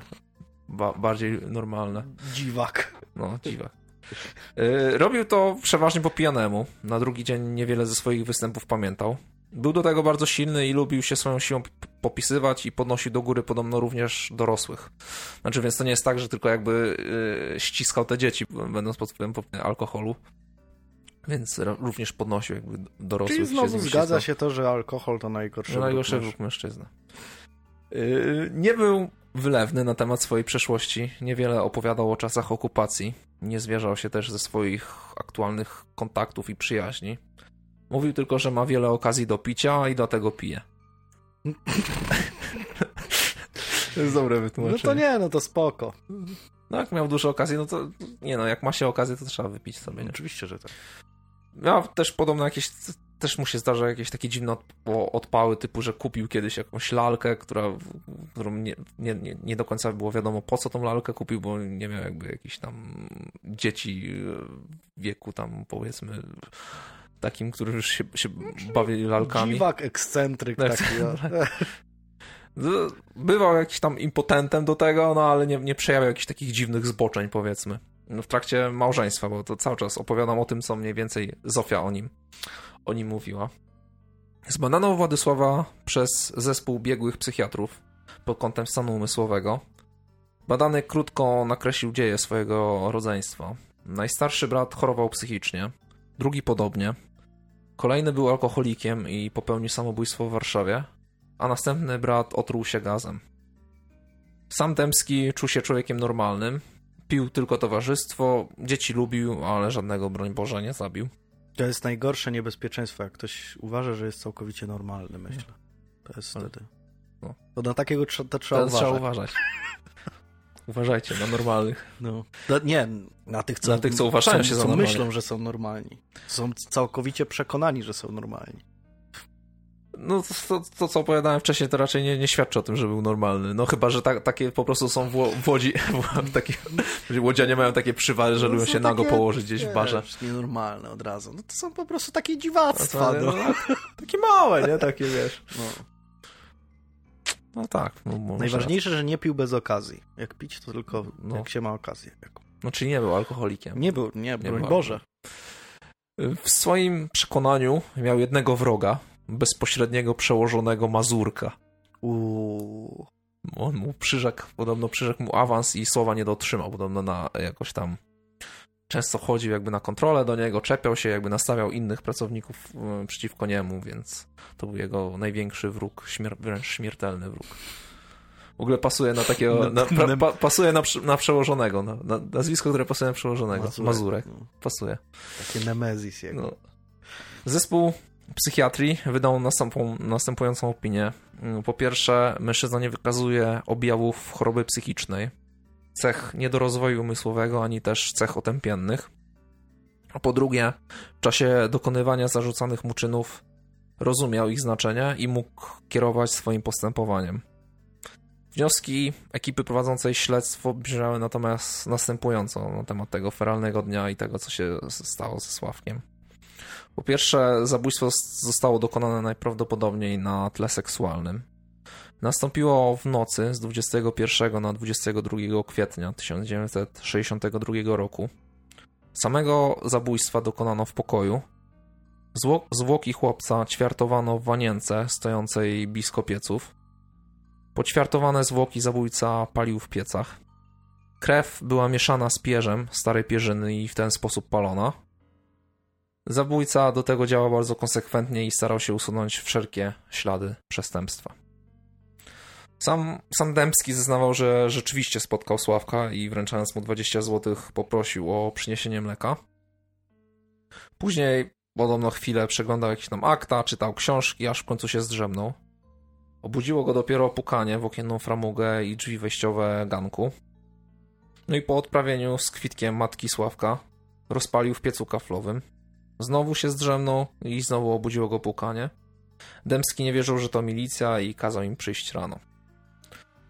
ba bardziej normalne. Dziwak. No, dziwak. Y, robił to przeważnie po pijanemu. Na drugi dzień niewiele ze swoich występów pamiętał. Był do tego bardzo silny i lubił się swoją siłą popisywać i podnosił do góry podobno również dorosłych. Znaczy, więc to nie jest tak, że tylko jakby yy, ściskał te dzieci, będąc pod wpływem alkoholu. Więc również podnosił jakby dorosłych. Czyli znowu się zgadza się to, że alkohol to najgorszy no, najgorszy wróg mężczyzny. Yy, nie był wylewny na temat swojej przeszłości. Niewiele opowiadał o czasach okupacji. Nie zwierzał się też ze swoich aktualnych kontaktów i przyjaźni. Mówił tylko, że ma wiele okazji do picia i dlatego pije. to jest dobre wytłumaczenie. No to nie, no to spoko. No jak miał dużo okazji, no to nie no, jak ma się okazję, to trzeba wypić sobie. Nie? Oczywiście, że tak. Miał też podobno jakieś, też mu się zdarza jakieś takie dziwne odpały, typu, że kupił kiedyś jakąś lalkę, która, którą nie, nie, nie, do końca było wiadomo po co tą lalkę kupił, bo nie miał jakby jakichś tam dzieci w wieku tam powiedzmy takim, który już się, się bawi lalkami. Dziwak, ekscentryk taki. No, bywał jakiś tam impotentem do tego, no ale nie, nie przejawiał jakichś takich dziwnych zboczeń, powiedzmy. No, w trakcie małżeństwa, bo to cały czas opowiadam o tym, co mniej więcej Zofia o nim, o nim mówiła. Zbadano Władysława przez zespół biegłych psychiatrów pod kątem stanu umysłowego. Badany krótko nakreślił dzieje swojego rodzeństwa. Najstarszy brat chorował psychicznie, drugi podobnie. Kolejny był alkoholikiem i popełnił samobójstwo w Warszawie, a następny brat otruł się gazem. Sam Dębski czuł się człowiekiem normalnym, pił tylko towarzystwo, dzieci lubił, ale żadnego, broń Boże, nie zabił. To jest najgorsze niebezpieczeństwo, jak ktoś uważa, że jest całkowicie normalny, myślę. To jest wtedy... No. To na takiego to trzeba uważać. Trzeba uważać. Uważajcie na normalnych. No. no. nie, na tych, co, na tych, co uważają się za co myślą, że są normalni. Są całkowicie przekonani, że są normalni. No to, to, co opowiadałem wcześniej, to raczej nie, nie świadczy o tym, że był normalny. No chyba, że ta, takie po prostu są w, w Łodzi, w, takie, łodzianie mają takie przywary, że no lubią się nago takie, położyć gdzieś w barze. nienormalne od razu. No to są po prostu takie dziwactwa. No, no. no takie małe, nie? Takie, wiesz. No. No tak. No, Najważniejsze, że nie pił bez okazji. Jak pić, to tylko no. jak się ma okazję. No czyli nie był alkoholikiem. Nie był, nie, broń nie Boże. W swoim przekonaniu miał jednego wroga, bezpośredniego przełożonego Mazurka. Uuu. On mu przyrzekł, podobno przyrzekł mu awans i słowa nie dotrzymał, podobno na jakoś tam często chodził jakby na kontrolę do niego, czepiał się, jakby nastawiał innych pracowników e, przeciwko niemu, więc to był jego największy wróg, śmier wręcz śmiertelny wróg. W ogóle pasuje na takiego, na, pra, pa, pasuje na, na przełożonego, na, na, nazwisko, które pasuje na przełożonego. Mazurek. Mazurek. Pasuje. Takie nemezis jego. No. Zespół psychiatrii wydał następującą opinię. Po pierwsze, mężczyzna nie wykazuje objawów choroby psychicznej, cech niedorozwoju umysłowego, ani też cech otępiennych. A po drugie, w czasie dokonywania zarzucanych mu czynów rozumiał ich znaczenie i mógł kierować swoim postępowaniem. Wnioski ekipy prowadzącej śledztwo brzmiały natomiast następująco na temat tego feralnego dnia i tego, co się stało ze Sławkiem. Po pierwsze, zabójstwo zostało dokonane najprawdopodobniej na tle seksualnym. Nastąpiło w nocy z 21 na 22 kwietnia 1962 roku. Samego zabójstwa dokonano w pokoju. Zwłoki chłopca ćwiartowano w wanience stojącej blisko pieców. Poćwiartowane zwłoki zabójca palił w piecach. Krew była mieszana z pierzem starej pierzyny i w ten sposób palona. Zabójca do tego działał bardzo konsekwentnie i starał się usunąć wszelkie ślady przestępstwa. Sam, sam Dębski zeznawał, że rzeczywiście spotkał Sławka i wręczając mu 20 zł poprosił o przyniesienie mleka. Później podobno chwilę przeglądał jakieś tam akta, czytał książki, aż w końcu się zdrzemnął. Obudziło go dopiero pukanie w okienną framugę i drzwi wejściowe ganku. No i po odprawieniu z kwitkiem matki Sławka rozpalił w piecu kaflowym. Znowu się zdrzemnął i znowu obudziło go pukanie. Dębski nie wierzył, że to milicja i kazał im przyjść rano.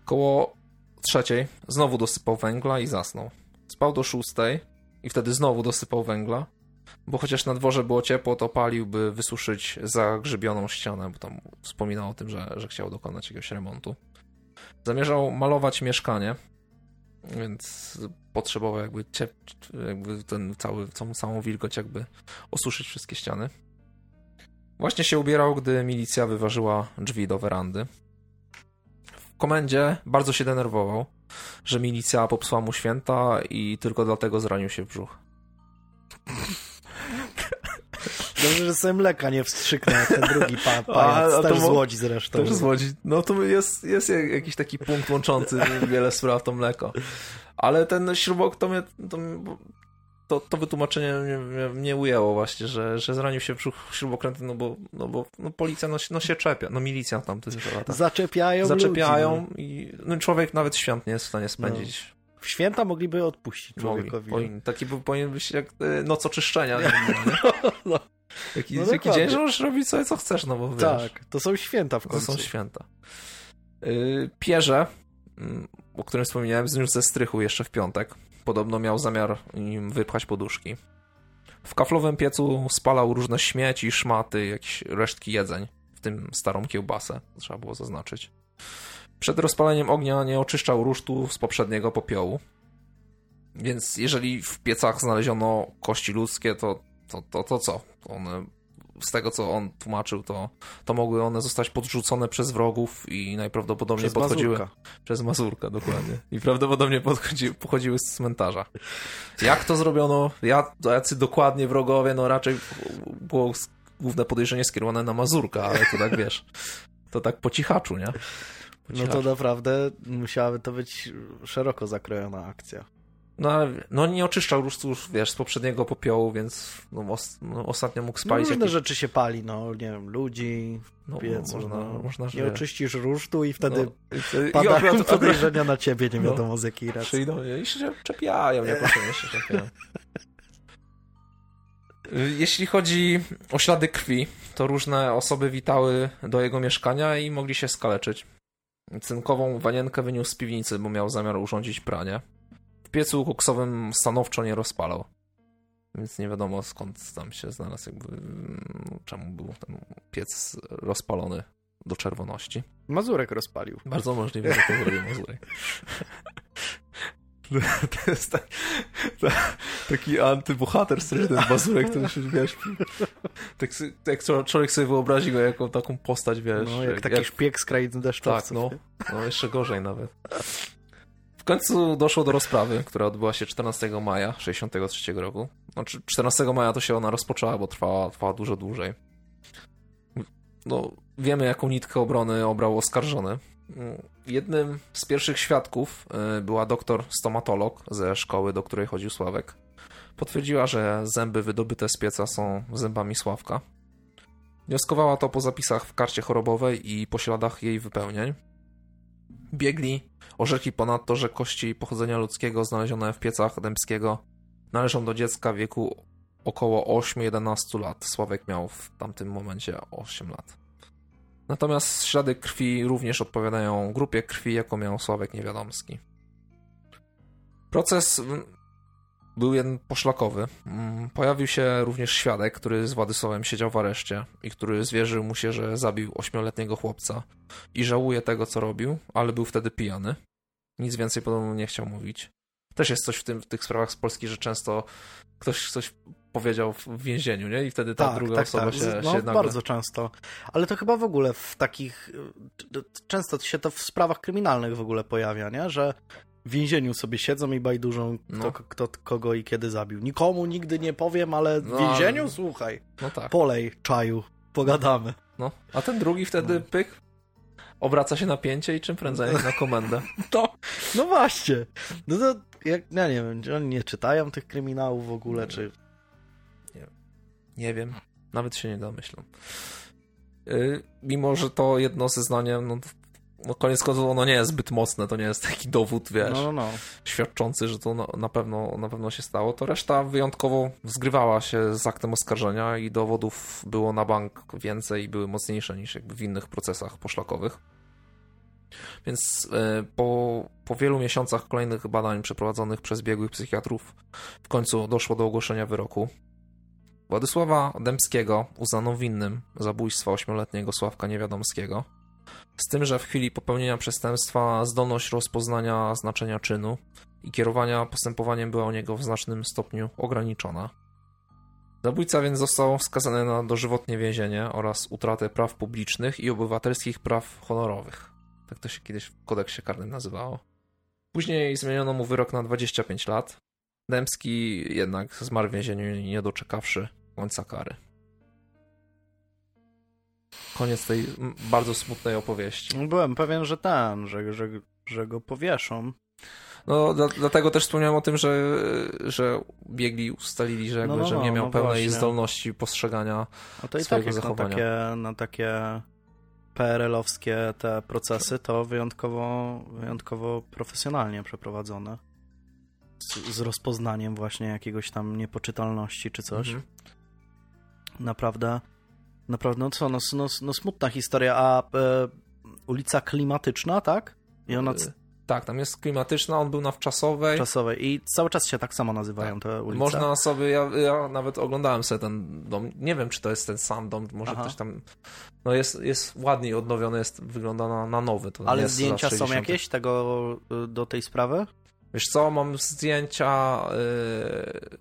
Koło trzeciej znowu dosypał węgla i zasnął. Spał do szóstej i wtedy znowu dosypał węgla, bo chociaż na dworze było ciepło, to palił, by wysuszyć zagrzybioną ścianę, bo tam wspominał o tym, że, że chciał dokonać jakiegoś remontu. Zamierzał malować mieszkanie, więc potrzebował jakby, ciep, jakby ten cały, całą, całą wilgoć jakby osuszyć wszystkie ściany. Właśnie się ubierał, gdy milicja wyważyła drzwi do werandy. W komendzie bardzo się denerwował, że milicja popsuła mu święta i tylko dlatego zranił się w brzuch. Dobrze, że sobie mleka nie wstrzyknął ten drugi pa, pajac, a, a też z Łodzi zresztą. Też z Łodzi. No to jest, jest jakiś taki punkt łączący wiele spraw to mleko. Ale ten śrubok to mnie, to, to, to wytłumaczenie mnie, mnie, ujęło właśnie, że, że zranił się brzuch śrubokręty, no bo, no bo no policja no, no się czepia, no milicja tam to jest lata. Zaczepiają Zaczepiają ludzi, no. i no, człowiek nawet świąt nie jest w stanie spędzić. No. W święta mogliby odpuścić człowiekowi. Mogli, taki powinien być jak e, noc oczyszczenia. nie? no, no. Jaki, no dzień, że możesz robić sobie co chcesz, no bo wiesz. Tak, to są święta w końcu. To są święta. Yy, Pierze, mm, o którym wspomniałem, zniósł ze strychu jeszcze w piątek. Podobno miał zamiar im wypchać poduszki. W kaflowym piecu spalał różne śmieci, szmaty, jakieś resztki jedzeń, w tym starą kiełbasę, trzeba było zaznaczyć. Przed rozpaleniem ognia nie oczyszczał rusztu z poprzedniego popiołu. Więc jeżeli w piecach znaleziono kości ludzkie, to to, to, to co? One, z tego, co on tłumaczył, to, to mogły one zostać podrzucone przez wrogów i najprawdopodobniej przez podchodziły... Mazurka. Przez Mazurka, dokładnie. I prawdopodobnie podchodzi, pochodziły z cmentarza. Jak to zrobiono? Ja, jacy dokładnie wrogowie? No raczej było główne podejrzenie skierowane na Mazurka, ale to tak, wiesz, to tak po cichaczu, nie? Po cichaczu. No to naprawdę musiałaby to być szeroko zakrojona akcja. No, no nie oczyszczał rusztu już, wiesz, z poprzedniego popiołu, więc no, os, no, ostatnio mógł spalić. No, różne jakieś... rzeczy się pali, no, nie wiem, ludzi, no, piec, no, można, no, można, że... Nie oczyścisz rusztu i wtedy no, i padają podejrzenia na ciebie, nie no. wiadomo no, z jakiej racji. Przyjdą i się czepiają, nie proszę, się czepiają. Jeśli chodzi o ślady krwi, to różne osoby witały do jego mieszkania i mogli się skaleczyć. Cynkową wanienkę wyniósł z piwnicy, bo miał zamiar urządzić pranie piecu koksowym stanowczo nie rozpalał. Więc nie wiadomo skąd tam się znalazł, jakby mm, czemu był ten piec rozpalony do czerwoności. Mazurek rozpalił. Bardzo możliwe, że to zrobił Mazurek. To jest tak, tak, taki antybohater straszny ten Mazurek, który się, wiesz, tak, jak człowiek sobie wyobrazi go jako taką postać, wiesz. No, jak, jak taki jak, szpieg z krainy deszczowców. Tak, no, no, jeszcze gorzej nawet. Końcu doszło do rozprawy, która odbyła się 14 maja 63 roku. Znaczy 14 maja to się ona rozpoczęła, bo trwała, trwała dużo dłużej. No, wiemy jaką nitkę obrony obrał oskarżony. Jednym z pierwszych świadków e, była doktor stomatolog ze szkoły, do której chodził Sławek. Potwierdziła, że zęby wydobyte z pieca są zębami Sławka. Wnioskowała to po zapisach w karcie chorobowej i po śladach jej wypełnień. Biegli orzekli ponadto, że kości pochodzenia ludzkiego znalezione w piecach Dębskiego należą do dziecka w wieku około 8-11 lat. Sławek miał w tamtym momencie 8 lat. Natomiast ślady krwi również odpowiadają grupie krwi, jaką miał Sławek Niewiadomski. Proces był jeden poszlakowy. Mm, pojawił się również świadek, który z Władysławem siedział w areszcie i który zwierzył mu się, że zabił ośmioletniego chłopca i żałuje tego, co robił, ale był wtedy pijany. Nic więcej podobno nie chciał mówić. Też jest coś w, tym, w tych sprawach z Polski, że często ktoś coś powiedział w więzieniu, nie? I wtedy ta tak, druga tak, osoba tak. się, no, się nagle... bardzo często. Ale to chyba w ogóle w takich... Często się to w sprawach kryminalnych w ogóle pojawia, nie? Że w więzieniu sobie siedzą i bajdużą, kto, no. kto, kogo i kiedy zabił. Nikomu nigdy nie powiem, ale w no, więzieniu, ale... słuchaj, no tak. polej czaju, pogadamy. No, a ten drugi wtedy no. pyk, obraca się napięcie i czym prędzej na komendę. To, no właśnie. No to, jak, ja nie wiem, czy oni nie czytają tych kryminałów w ogóle, czy nie wiem. Nawet się nie domyślam. Yy, mimo, że to jedno zeznanie, no, no koniec końców ono nie jest zbyt mocne, to nie jest taki dowód, wiesz, no, no. no. świadczący, że to na, pewno, na pewno się stało, to reszta wyjątkowo zgrywała się z aktem oskarżenia i dowodów było na bank więcej i były mocniejsze niż jakby w innych procesach poszlakowych. Więc yy, po, po wielu miesiącach kolejnych badań przeprowadzonych przez biegłych psychiatrów w końcu doszło do ogłoszenia wyroku. Władysława Dębskiego uznano winnym zabójstwa ośmioletniego Sławka Niewiadomskiego, z tym, że w chwili popełnienia przestępstwa zdolność rozpoznania znaczenia czynu i kierowania postępowaniem była u niego w znacznym stopniu ograniczona. Zabójca więc został skazany na dożywotnie więzienie oraz utratę praw publicznych i obywatelskich praw honorowych. Tak to się kiedyś w kodeksie karnym nazywało. Później zmieniono mu wyrok na 25 lat, Dębski jednak zmarł w więzieniu nie doczekawszy końca kary. Koniec tej bardzo smutnej opowieści. Byłem pewien, że ten, że, że, że go powieszą. No, dla, dlatego też wspomniałem o tym, że, że biegli ustalili, że, jakby, no, no, że nie no, miał no pełnej właśnie. zdolności postrzegania no to i swojego tak zachowania. Na takie, na takie PRL-owskie te procesy, to wyjątkowo, wyjątkowo profesjonalnie przeprowadzone z, z rozpoznaniem właśnie jakiegoś tam niepoczytalności czy coś. Mhm. Naprawdę, naprawdę, no co, no, no, no smutna historia, a e, ulica klimatyczna, tak? I ona... E, tak, tam jest klimatyczna, on był na wczasowej. Wczasowej i cały czas się tak samo nazywają tak. te ulice. Można sobie, ja, ja, nawet oglądałem sobie ten dom, nie wiem czy to jest ten sam dom, może Aha. ktoś tam, no jest, jest ładniej odnowiony, jest, wygląda na, na nowy. Ale zdjęcia są jakieś tego, y, do tej sprawy? Wiesz co, mam zdjęcia. Yy...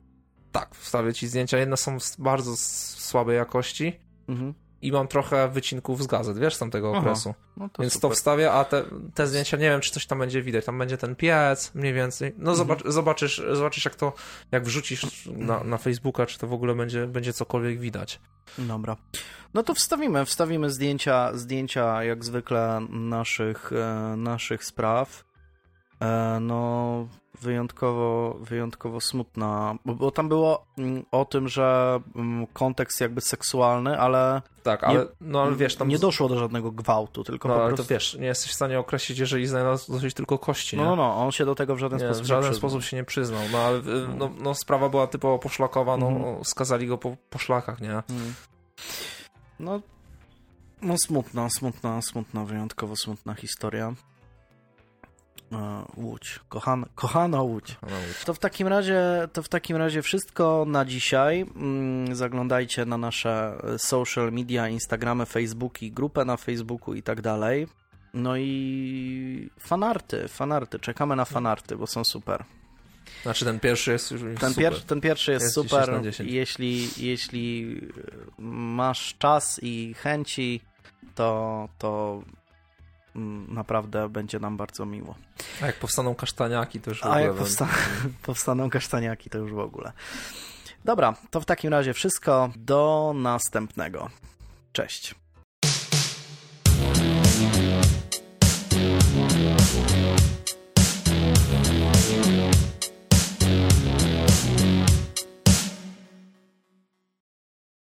Tak, wstawię ci zdjęcia. Jedne są bardzo słabej jakości. Mhm. I mam trochę wycinków z gazet, wiesz, z tamtego Aha, okresu. No to Więc super. to wstawię, a te, te zdjęcia nie wiem, czy coś tam będzie widać. Tam będzie ten piec, mniej więcej. No mhm. zobacz, zobaczysz, zobaczysz, jak to, jak wrzucisz na, na Facebooka, czy to w ogóle będzie, będzie cokolwiek widać. Dobra. No to wstawimy, wstawimy zdjęcia, zdjęcia jak zwykle naszych, e, naszych spraw. E, no wyjątkowo, wyjątkowo smutna, bo, bo, tam było mm, o tym, że mm, kontekst jakby seksualny, ale tak, ale, nie, no, ale wiesz, tam nie doszło do żadnego gwałtu, tylko no, po prostu... to wiesz, nie jesteś w stanie określić, jeżeli znalazł dosyć tylko kości, nie? No, no, on się do tego w żaden nie, sposób w żaden sposób się nie przyznał, no ale no, no, sprawa była typowo poszlakowa, no, mm. skazali go po, po szlakach, nie? Mm. No, no smutna, smutna, smutna, wyjątkowo smutna historia. E, Łódź. Kochana, kochana Łódź. Łódź. To w takim razie to w takim razie wszystko na dzisiaj. Mm, zaglądajcie na nasze social media, Instagramy, Facebooki, grupę na Facebooku i tak dalej. No i fanarty, fanarty. Czekamy na fanarty, bo są super. Znaczy ten pierwszy jest już ten super. Pier ten pierwszy jest, jest super. Jeśli, jeśli masz czas i chęci, to, to naprawdę będzie nam bardzo miło. A jak powstaną kasztaniaki, to już w ogóle... A jak powsta powstaną kasztaniaki, to już w ogóle. Dobra, to w takim razie wszystko. Do następnego. Cześć.